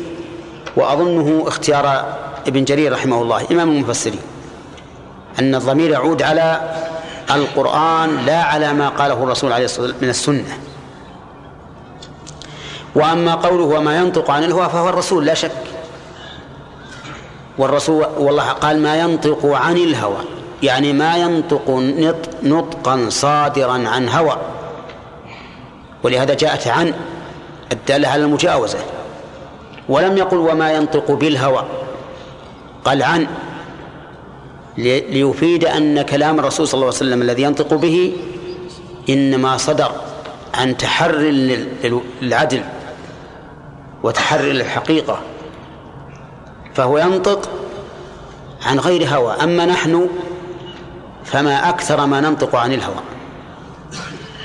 وأظنه اختيار ابن جرير رحمه الله إمام المفسرين أن الضمير يعود على القرآن لا على ما قاله الرسول عليه الصلاة والسلام من السنة. وأما قوله وما ينطق عن الهوى فهو الرسول لا شك. والرسول والله قال ما ينطق عن الهوى يعني ما ينطق نطقا صادرا عن هوى. ولهذا جاءت عن الدالة على المجاوزة. ولم يقل وما ينطق بالهوى. قال عن ليفيد أن كلام الرسول صلى الله عليه وسلم الذي ينطق به إنما صدر عن تحري للعدل وتحري للحقيقة. فهو ينطق عن غير هوى. أما نحن فما أكثر ما ننطق عن الهوى.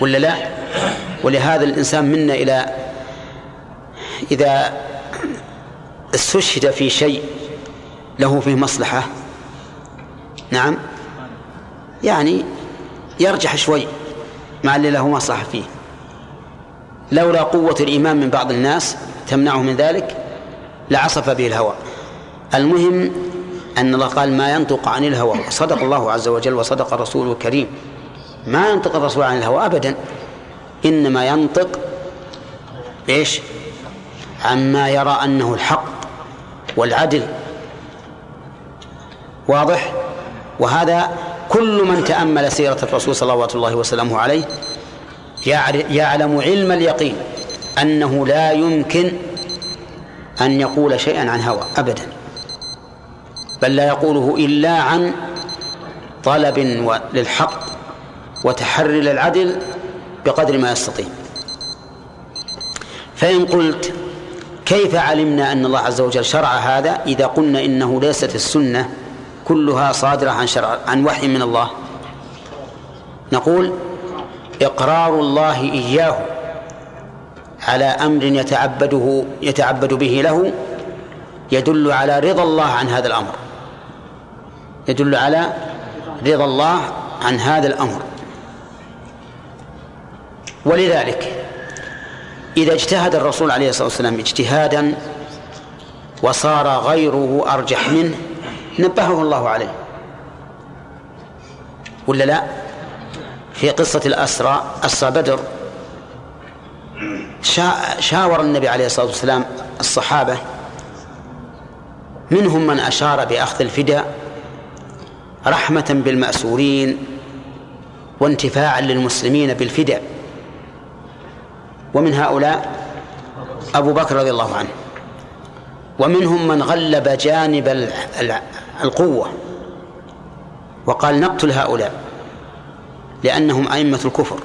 ولا لا؟ ولهذا الإنسان منا إلى إذا استشهد في شيء له فيه مصلحة؟ نعم. يعني يرجح شوي مع اللي له مصلحة فيه. لولا قوة الإيمان من بعض الناس تمنعه من ذلك لعصف به الهوى. المهم أن الله قال ما ينطق عن الهوى صدق الله عز وجل وصدق الرسول الكريم. ما ينطق الرسول عن الهوى أبدا. إنما ينطق إيش؟ عما يرى أنه الحق. والعدل. واضح؟ وهذا كل من تأمل سيرة الرسول صلوات الله وسلامه عليه يعلم علم اليقين أنه لا يمكن أن يقول شيئا عن هوى أبدا. بل لا يقوله إلا عن طلب للحق وتحري للعدل بقدر ما يستطيع. فإن قلت كيف علمنا أن الله عز وجل شرع هذا إذا قلنا إنه ليست السنة كلها صادرة عن شرع عن وحي من الله؟ نقول إقرار الله إياه على أمر يتعبده يتعبد به له يدل على رضا الله عن هذا الأمر. يدل على رضا الله عن هذا الأمر. ولذلك إذا اجتهد الرسول عليه الصلاة والسلام اجتهادا وصار غيره أرجح منه نبهه الله عليه. ولا لا؟ في قصة الأسرى أسرى بدر. شا- شاور النبي عليه الصلاة والسلام الصحابة منهم من أشار بأخذ الفداء رحمة بالمأسورين وانتفاعا للمسلمين بالفداء ومن هؤلاء أبو بكر رضي الله عنه. ومنهم من غلب جانب ال- ال- القوة. وقال نقتل هؤلاء لأنهم أئمة الكفر.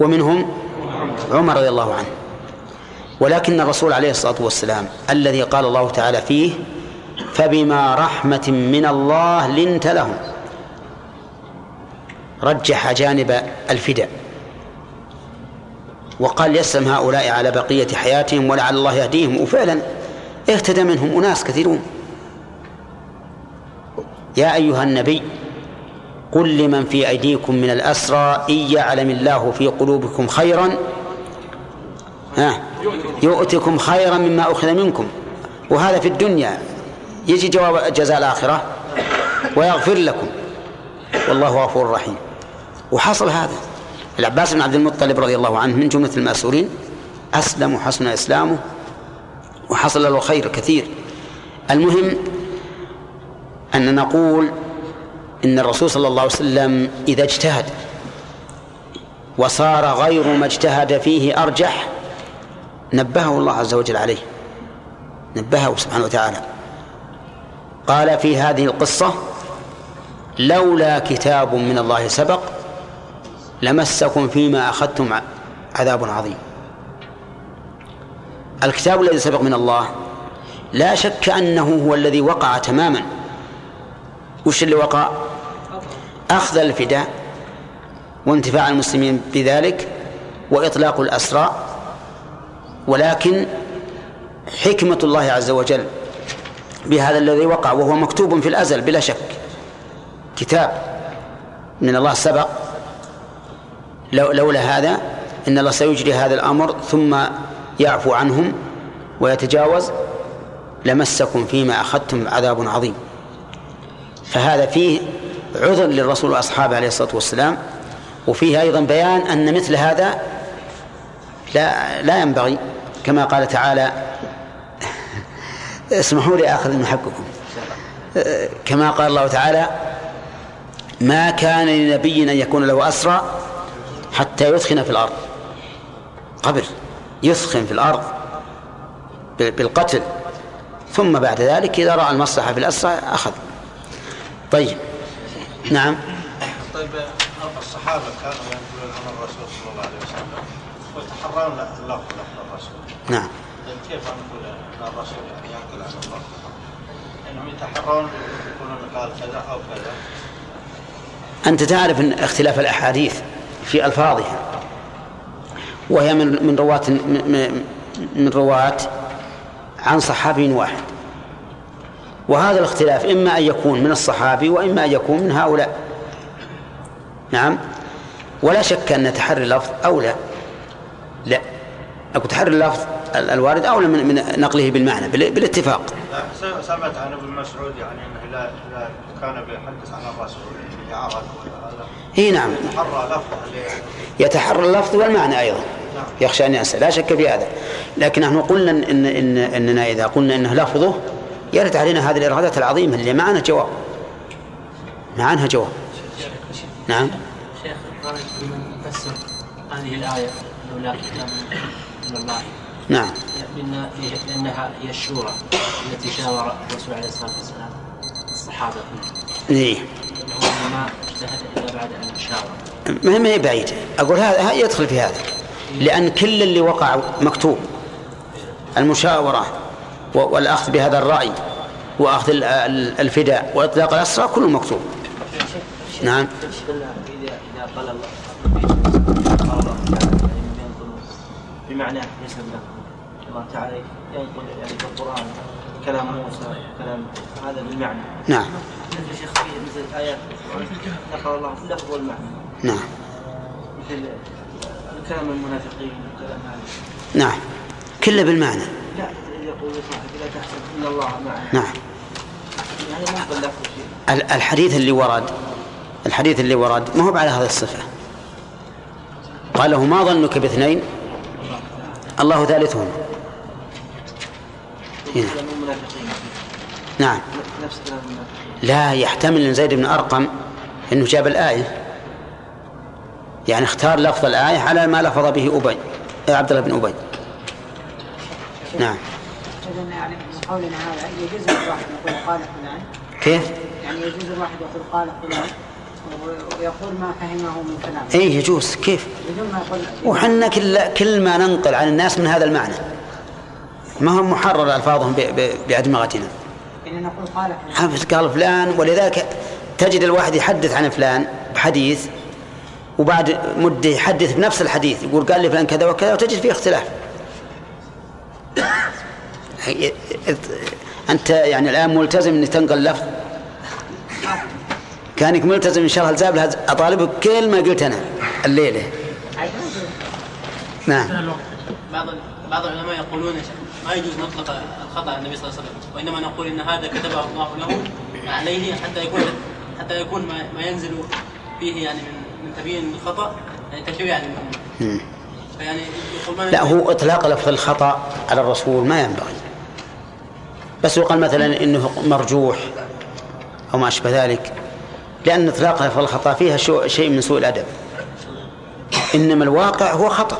ومنهم عمر رضي الله عنه. ولكن الرسول عليه الصلاة والسلام الذي قال الله تعالى فيه فبما رحمة من الله لنت لهم. رجح جانب الفداء. وقال يسلم هؤلاء على بقية حياتهم ولعل الله يهديهم وفعلا اهتدى منهم أناس كثيرون. يا أيها النبي قل لمن في أيديكم من الأسرى إن يعلم الله في قلوبكم خيرا ها يؤتكم خيرا مما أخذ منكم. وهذا في الدنيا. يجي جواب جزاء الآخرة ويغفر لكم. والله غفور رحيم. وحصل هذا. العباس بن عبد المطلب رضي الله عنه من جملة المأسورين أسلم وحسن إسلامه وحصل له خير كثير. المهم أن نقول إن الرسول صلى الله عليه وسلم إذا اجتهد وصار غير ما اجتهد فيه أرجح نبهه الله عز وجل عليه نبهه سبحانه وتعالى. قال في هذه القصة لولا كتاب من الله سبق لمسكم فيما أخذتم عذاب عظيم. الكتاب الذي سبق من الله لا شك أنه هو الذي وقع تماما. وش اللي وقع؟ أخذ الفداء وانتفاع المسلمين بذلك وإطلاق الأسرى ولكن حكمة الله عز وجل بهذا الذي وقع وهو مكتوب في الأزل بلا شك. كتاب من الله سبق لو لولا هذا إن الله سيجري هذا الأمر ثم يعفو عنهم ويتجاوز لمسكم فيما أخذتم عذاب عظيم. فهذا فيه عذر للرسول وأصحابه عليه الصلاة والسلام وفيه أيضا بيان أن مثل هذا لا لا ينبغي كما قال تعالى اسمحوا لي آخذ من حقكم. كما قال الله تعالى ما كان لنبي أن يكون له أسرى حتى يثخن في الأرض. قبل يثخن في الأرض بالقتل. ثم بعد ذلك إذا رأى المصلحة في الأسرى أخذ. طيب. نعم. طيب الصحابة كانوا ينقلون عن الرسول صلى الله عليه وسلم. ويتحرون اللفظ لفظ الرسول. نعم. طيب كيف نقول أن الرسول يعني ينقل عن الله؟ إنهم يتحرون يقولون قال كذا أو كذا. أنت تعرف أن اختلاف الأحاديث في ألفاظها. وهي من من رواة من- رواة عن صحابي واحد. وهذا الاختلاف إما أن يكون من الصحابي وإما أن يكون من هؤلاء. نعم. ولا شك أن تحري اللفظ أولى. لا. أقول تحري اللفظ ال- الوارد أولى من, من نقله بالمعنى بال- بالاتفاق. سمعت عن ابن مسعود يعني إنه لا كان بيحدث عن الرسول يعني إي نعم. يتحرى اللفظ والمعنى أيضا. يخشى أن ينسى. لا شك في هذا. لكن نحن قلنا ان ان إننا إذا قلنا انه لفظه يرد علينا هذه الإرادات العظيمة اللي معنا جواب. معنا جواب. نعم. شيخ هذه الآية أنه لا كتاب من الله نعم. لأن لأنها هي الشورى التي شاور الرسول عليه الصلاة والسلام الصحابة فيها إيه. ما إلا بعد هي- بعيدة أقول هذا يدخل في هذا. لأن كل اللي وقع مكتوب. المشاورة والأخذ بهذا الرأي وأخذ ال- ال- الفداء وإطلاق الأسرى كله مكتوب. نعم. إذا قال الله بمعنى بلفظ الله تعالى ينقل يعني في القرآن كلام موسى كلام هذا بالمعنى. نعم. مثل شيخ في مثل الآيات؟ نقل الله في اللفظ والمعنى نعم. مثل كلام المنافقين وكلام هذا. نعم. كله بالمعنى. لا يقول صاحب لا تحسب إن الله معنا. نعم. يعني ما شيء. ال- الحديث اللي ورد الحديث اللي ورد ما هو على هذه الصفة. قال له ما ظنك باثنين؟ الله ثالثهم. هنا. كلام المنافقين. نعم. نفس كلام المنافقين. لا يحتمل إن زيد بن أرقم إنه جاب الآية. يعني اختار لفظ الآية على ما لفظ به أبي عبد الله بن أبي. نعم. يعني قولنا هذا يجوز يقول قال فلان كيف؟ يعني يجوز. الواحد يقول قال فلان ويقول ما فهمه من كلامه اي يجوز كيف؟ وحنا كل كل ما ننقل عن الناس من هذا المعنى. ما هم محرر ألفاظهم ب- ب- بأدمغتنا. يعني نقول قال فلان. قال فلان ولذلك تجد الواحد يحدث عن فلان بحديث وبعد مدة يحدث بنفس الحديث يقول قال لي فلان كذا وكذا وتجد فيه اختلاف. أنت يعني الآن ملتزم أنك تنقل لفظ؟ كأنك ملتزم إن شاء الله الزاب أطالبك كل ما قلت أنا الليلة. نعم. بعض بعض العلماء يقولون يا شيخ ما يجوز نطلق الخطأ على النبي صلى الله عليه وسلم وإنما نقول إن هذا كتبه الله له عليه حتى يكون حتى يكون ما, ما ينزل فيه يعني من من تبيين الخطأ يعني تشريعا للامه فيعني لا هو إطلاق لفظ الخطأ على الرسول ما ينبغي. بس يقال مثلا إنه مرجوح أو ما أشبه ذلك لأن إطلاق لفظ الخطأ فيها شيء من سوء الأدب. إنما الواقع هو خطأ.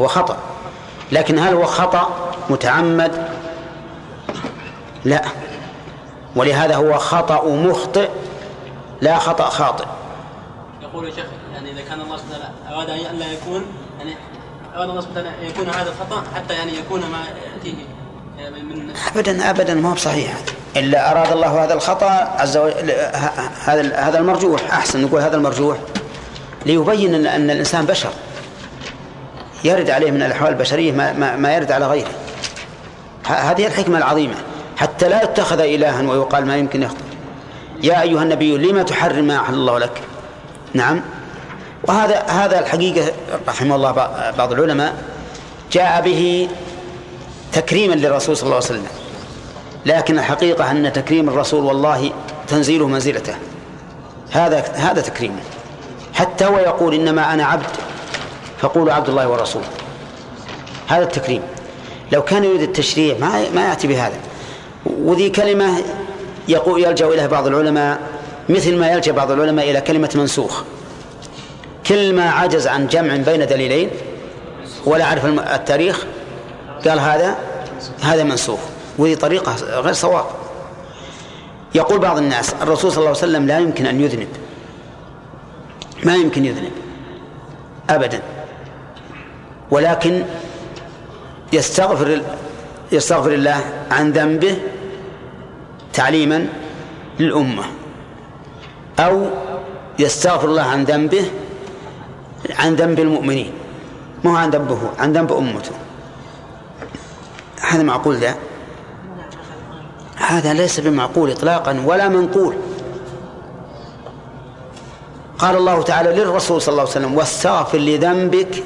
هو خطأ. لكن هل هو خطأ متعمد؟ لا. ولهذا هو خطأ مخطئ لا خطأ خاطئ. يقول شيخ يعني إذا كان الله سبحانه أراد أن لا يكون يعني أراد الله سبحانه أن يكون هذا الخطا حتى يعني يكون ما يأتيه. يعني من ابدا ابدا ما هو بصحيح. إلا أراد الله هذا الخطأ عز وجل هذا هذا المرجوح. أحسن نقول هذا المرجوح. ليبين أن الإنسان بشر. يرد عليه من الأحوال البشرية ما, ما, ما يرد على غيره. هذه الحكمة العظيمة. حتى لا يتخذ إلها ويقال ما يمكن يخطئ. يا أيها النبي لما تحرم ما أحل الله لك؟ نعم. وهذا هذا الحقيقة رحمه الله بعض- بعض العلماء جاء به تكريما للرسول صلى الله عليه وسلم. لكن الحقيقة أن تكريم الرسول والله تنزيله منزلته. هذا هذا تكريمه. حتى هو يقول إنما أنا عبد. فقولوا عبد الله ورسوله. هذا التكريم. لو كان يريد التشريع ما ما يأتي بهذا. وذي كلمة يقول يلجأ إليها بعض العلماء مثل ما يلجأ بعض العلماء إلى كلمة منسوخ. كل ما عجز عن جمع بين دليلين ولا عرف التاريخ. قال هذا هذا منسوخ. وهذه طريقة غير صواب. يقول بعض الناس الرسول صلى الله عليه وسلم لا يمكن أن يذنب. ما يمكن يذنب. أبدا. ولكن يستغفر يستغفر الله عن ذنبه تعليما للأمة أو يستغفر الله عن ذنبه عن ذنب المؤمنين. مو عن ذنبه عن ذنب أمته. هذا معقول ذا؟ هذا ليس بمعقول إطلاقا ولا منقول. قال الله تعالى للرسول صلى الله عليه وسلم واستغفر لذنبك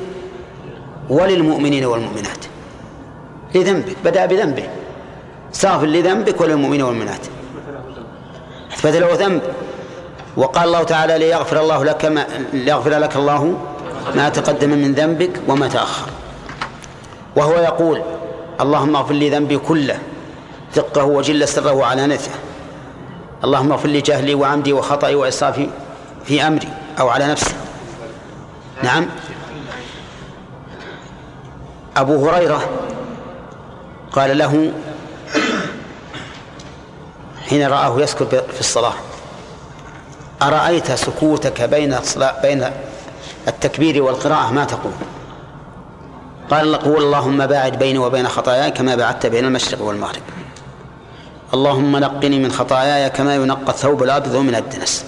وللمؤمنين والمؤمنات. لذنبك بدأ بذنبه استغفر لذنبك وللمؤمنين والمؤمنات. اثبت له ذنب. وقال الله تعالى ليغفر الله لك ما ليغفر لك الله ما تقدم من ذنبك وما تأخر. وهو يقول اللهم اغفر لي ذنبي كله دقه وجل سره وعلانته اللهم اغفر لي جهلي وعمدي وخطئي وإسرافي في أمري أو على نفسي. نعم. أبو هريرة قال له حين رآه يسكت في الصلاة أرأيت سكوتك بين الصلاة بين التكبير والقراءة؟ ما تقول. قال قول اللهم باعد بيني وبين خطاياي كما بعدت بين المشرق والمغرب. اللهم نقني من خطاياي كما ينقى الثوب الأبيض من الدنس.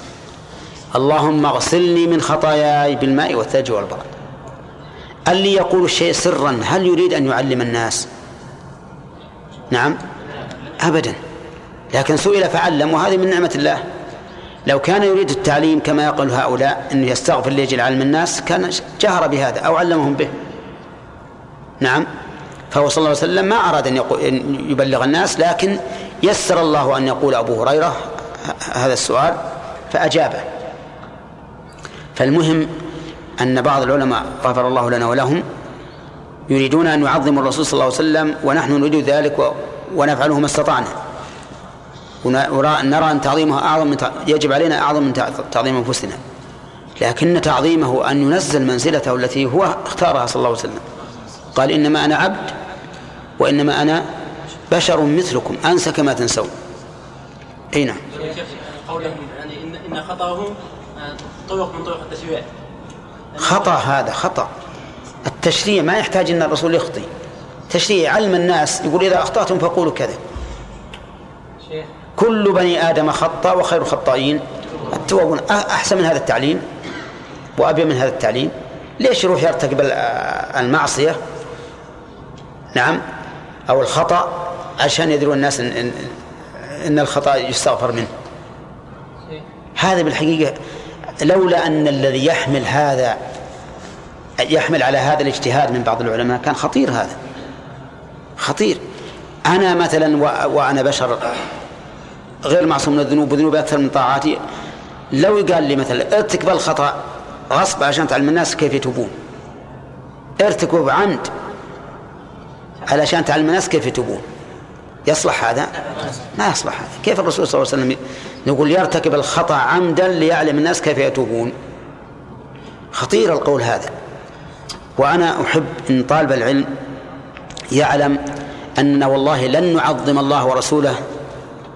اللهم اغسلني من خطاياي بالماء والثلج والبرد. اللي يقول الشيء سرا؟ هل يريد أن يعلم الناس؟ نعم. ابدا. لكن سئل فعلم وهذه من نعمة الله. لو كان يريد التعليم كما يقول هؤلاء إنه يستغفر ليجل علم الناس كان جهر بهذا أو علمهم به. نعم. فهو صلى الله عليه وسلم ما أراد أن, أن يبلغ الناس لكن يسر الله أن يقول أبو هريرة هذا السؤال فأجابه. فالمهم أن بعض العلماء غفر الله لنا ولهم يريدون أن يعظموا الرسول صلى الله عليه وسلم ونحن نريد ذلك ونفعله ما استطعنا. ونرى نرى أن تعظيمه أعظم من يجب علينا أعظم من تع- تعظيم أنفسنا. لكن تعظيمه أن ينزل منزلته التي هو اختارها صلى الله عليه وسلم. قال إنما أنا عبد وإنما أنا بشر مثلكم أنسى كما تنسون. أي نعم. قولهم يعني إن خطأه آه، طرق من طرق التشريع. خطأ هذا خطأ. التشريع ما يحتاج أن الرسول يخطي تشريع علم الناس يقول إذا أخطأتم فقولوا كذا كل بني آدم خطأ وخير الخطائين. التوابون أ- أحسن من هذا التعليم وأبي من هذا التعليم ليش يروح يرتكب ال- المعصية؟ نعم. أو الخطأ عشان يدروا الناس إن, إن الخطأ يستغفر منه. هذا بالحقيقة لولا أن الذي يحمل هذا يحمل على هذا الاجتهاد من بعض العلماء كان خطير هذا. خطير. أنا مثلا وأنا بشر غير معصوم من الذنوب وذنوبي أكثر من طاعاتي. لو قال لي مثلا ارتكب الخطأ غصب عشان تعلم الناس كيف يتوبون. ارتكبوا بعمد علشان تعلم الناس كيف يتوبون. يصلح هذا؟ ما يصلح هذا. كيف الرسول صلى الله عليه وسلم نقول يرتكب الخطأ عمدا ليعلم الناس كيف يتوبون. خطير القول هذا. وأنا أحب أن طالب العلم يعلم أننا والله لن نعظم الله ورسوله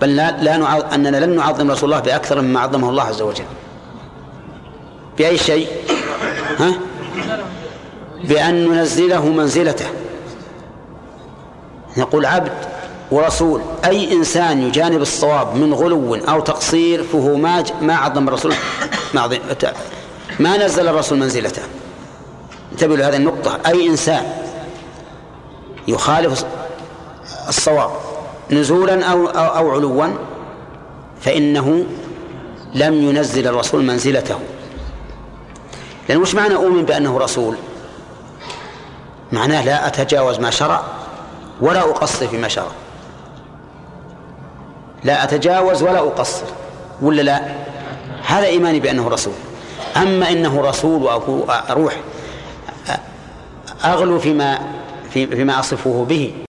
بل لا, أننا لن نعظم رسول الله بأكثر مما عظمه الله عز وجل. بأي شيء؟ ها؟ بأن ننزله منزلته. نقول عبد ورسول. أي إنسان يجانب الصواب من غلو أو تقصير فهو ما ما عظم الرسول ما, عظم ما نزل الرسول منزلته. انتبهوا لهذه النقطة. أي إنسان يخالف الصواب نزولا أو, أو, أو علوا فإنه لم ينزل الرسول منزلته. لأن وش معنى أؤمن بأنه رسول؟ معناه لا أتجاوز ما شرع ولا أقصر فيما شرع. لا أتجاوز ولا أقصر. ولا لا؟ هذا إيماني بأنه رسول. أما إنه رسول وأروح أغلو فيما في- فيما أصفه به.